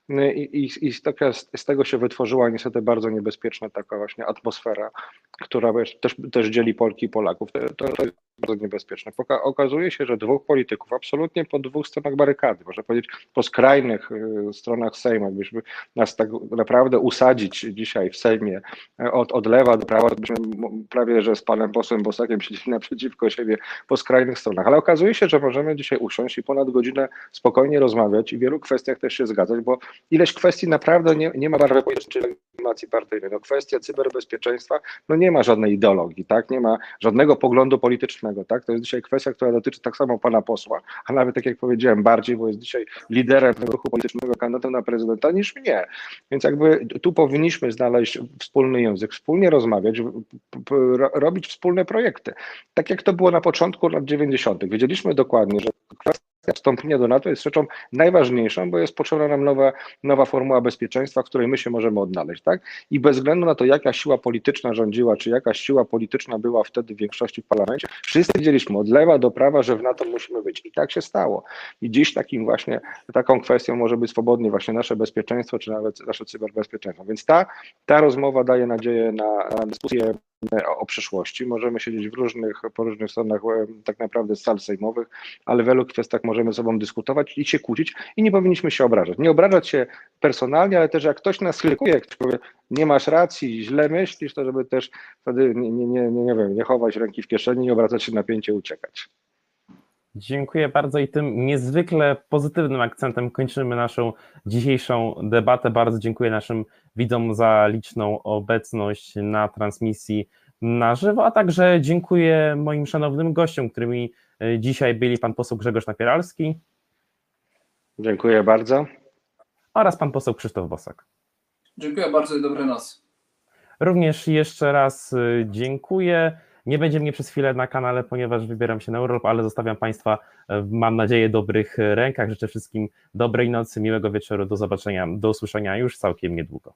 I, i, i z, taka, z tego się wytworzyła niestety bardzo niebezpieczna taka właśnie atmosfera, która też, też dzieli Polki i Polaków. To, to, bardzo niebezpieczne. Poka okazuje się, że dwóch polityków, absolutnie po dwóch stronach barykady, można powiedzieć po skrajnych y, stronach Sejmu, jakbyśmy nas tak naprawdę usadzić dzisiaj w Sejmie od, od lewa do prawa, byśmy prawie, że z panem posłem Bosakiem siedzieli naprzeciwko siebie po skrajnych stronach. Ale okazuje się, że możemy dzisiaj usiąść i ponad godzinę spokojnie rozmawiać i w wielu kwestiach też się zgadzać, bo ileś kwestii naprawdę nie, nie ma barwy politycznej legitymacji partyjnej. No kwestia cyberbezpieczeństwa, no nie ma żadnej ideologii, tak? Nie ma żadnego poglądu politycznego, tak? To jest dzisiaj kwestia, która dotyczy tak samo pana posła, a nawet tak jak powiedziałem, bardziej, bo jest dzisiaj liderem ruchu politycznego kandydatem na prezydenta niż mnie. Więc jakby tu powinniśmy znaleźć wspólny język, wspólnie rozmawiać, robić wspólne projekty. Tak jak to było na początku lat 90. Wiedzieliśmy dokładnie, że kwestia wstąpienia do NATO jest rzeczą najważniejszą, bo jest potrzebna nam nowa, nowa formuła bezpieczeństwa, w której my się możemy odnaleźć, tak? I bez względu na to, jaka siła polityczna rządziła, czy jaka siła polityczna była wtedy w większości w parlamencie, wszyscy wiedzieliśmy od lewa do prawa, że w NATO musimy być. I tak się stało. I dziś takim właśnie, taką kwestią może być swobodnie właśnie nasze bezpieczeństwo, czy nawet nasze cyberbezpieczeństwo. Więc ta, ta rozmowa daje nadzieję na, na dyskusję o, o przyszłości. Możemy siedzieć w różnych, po różnych stronach e, tak naprawdę sal sejmowych, ale w wielu kwestiach możemy ze sobą dyskutować i się kłócić i nie powinniśmy się obrażać. Nie obrażać się personalnie, ale też jak ktoś nas krytykuje, ktoś powie, nie masz racji, źle myślisz, to żeby też wtedy nie, nie, nie, nie, nie wiem, nie chować ręki w kieszeni, nie obracać się na pięcie, uciekać. Dziękuję bardzo i tym niezwykle pozytywnym akcentem kończymy naszą dzisiejszą debatę. Bardzo dziękuję naszym widzom za liczną obecność na transmisji na żywo, a także dziękuję moim szanownym gościom, którymi e, dzisiaj byli pan poseł Grzegorz Napieralski Dziękuję bardzo. oraz pan poseł Krzysztof Bosak. Dziękuję bardzo i dobrej nocy. Również jeszcze raz y, dziękuję. Nie będzie mnie przez chwilę na kanale, ponieważ wybieram się na urlop, ale zostawiam Państwa, e, mam nadzieję, dobrych rękach. Życzę wszystkim dobrej nocy, miłego wieczoru, do zobaczenia, do usłyszenia już całkiem niedługo.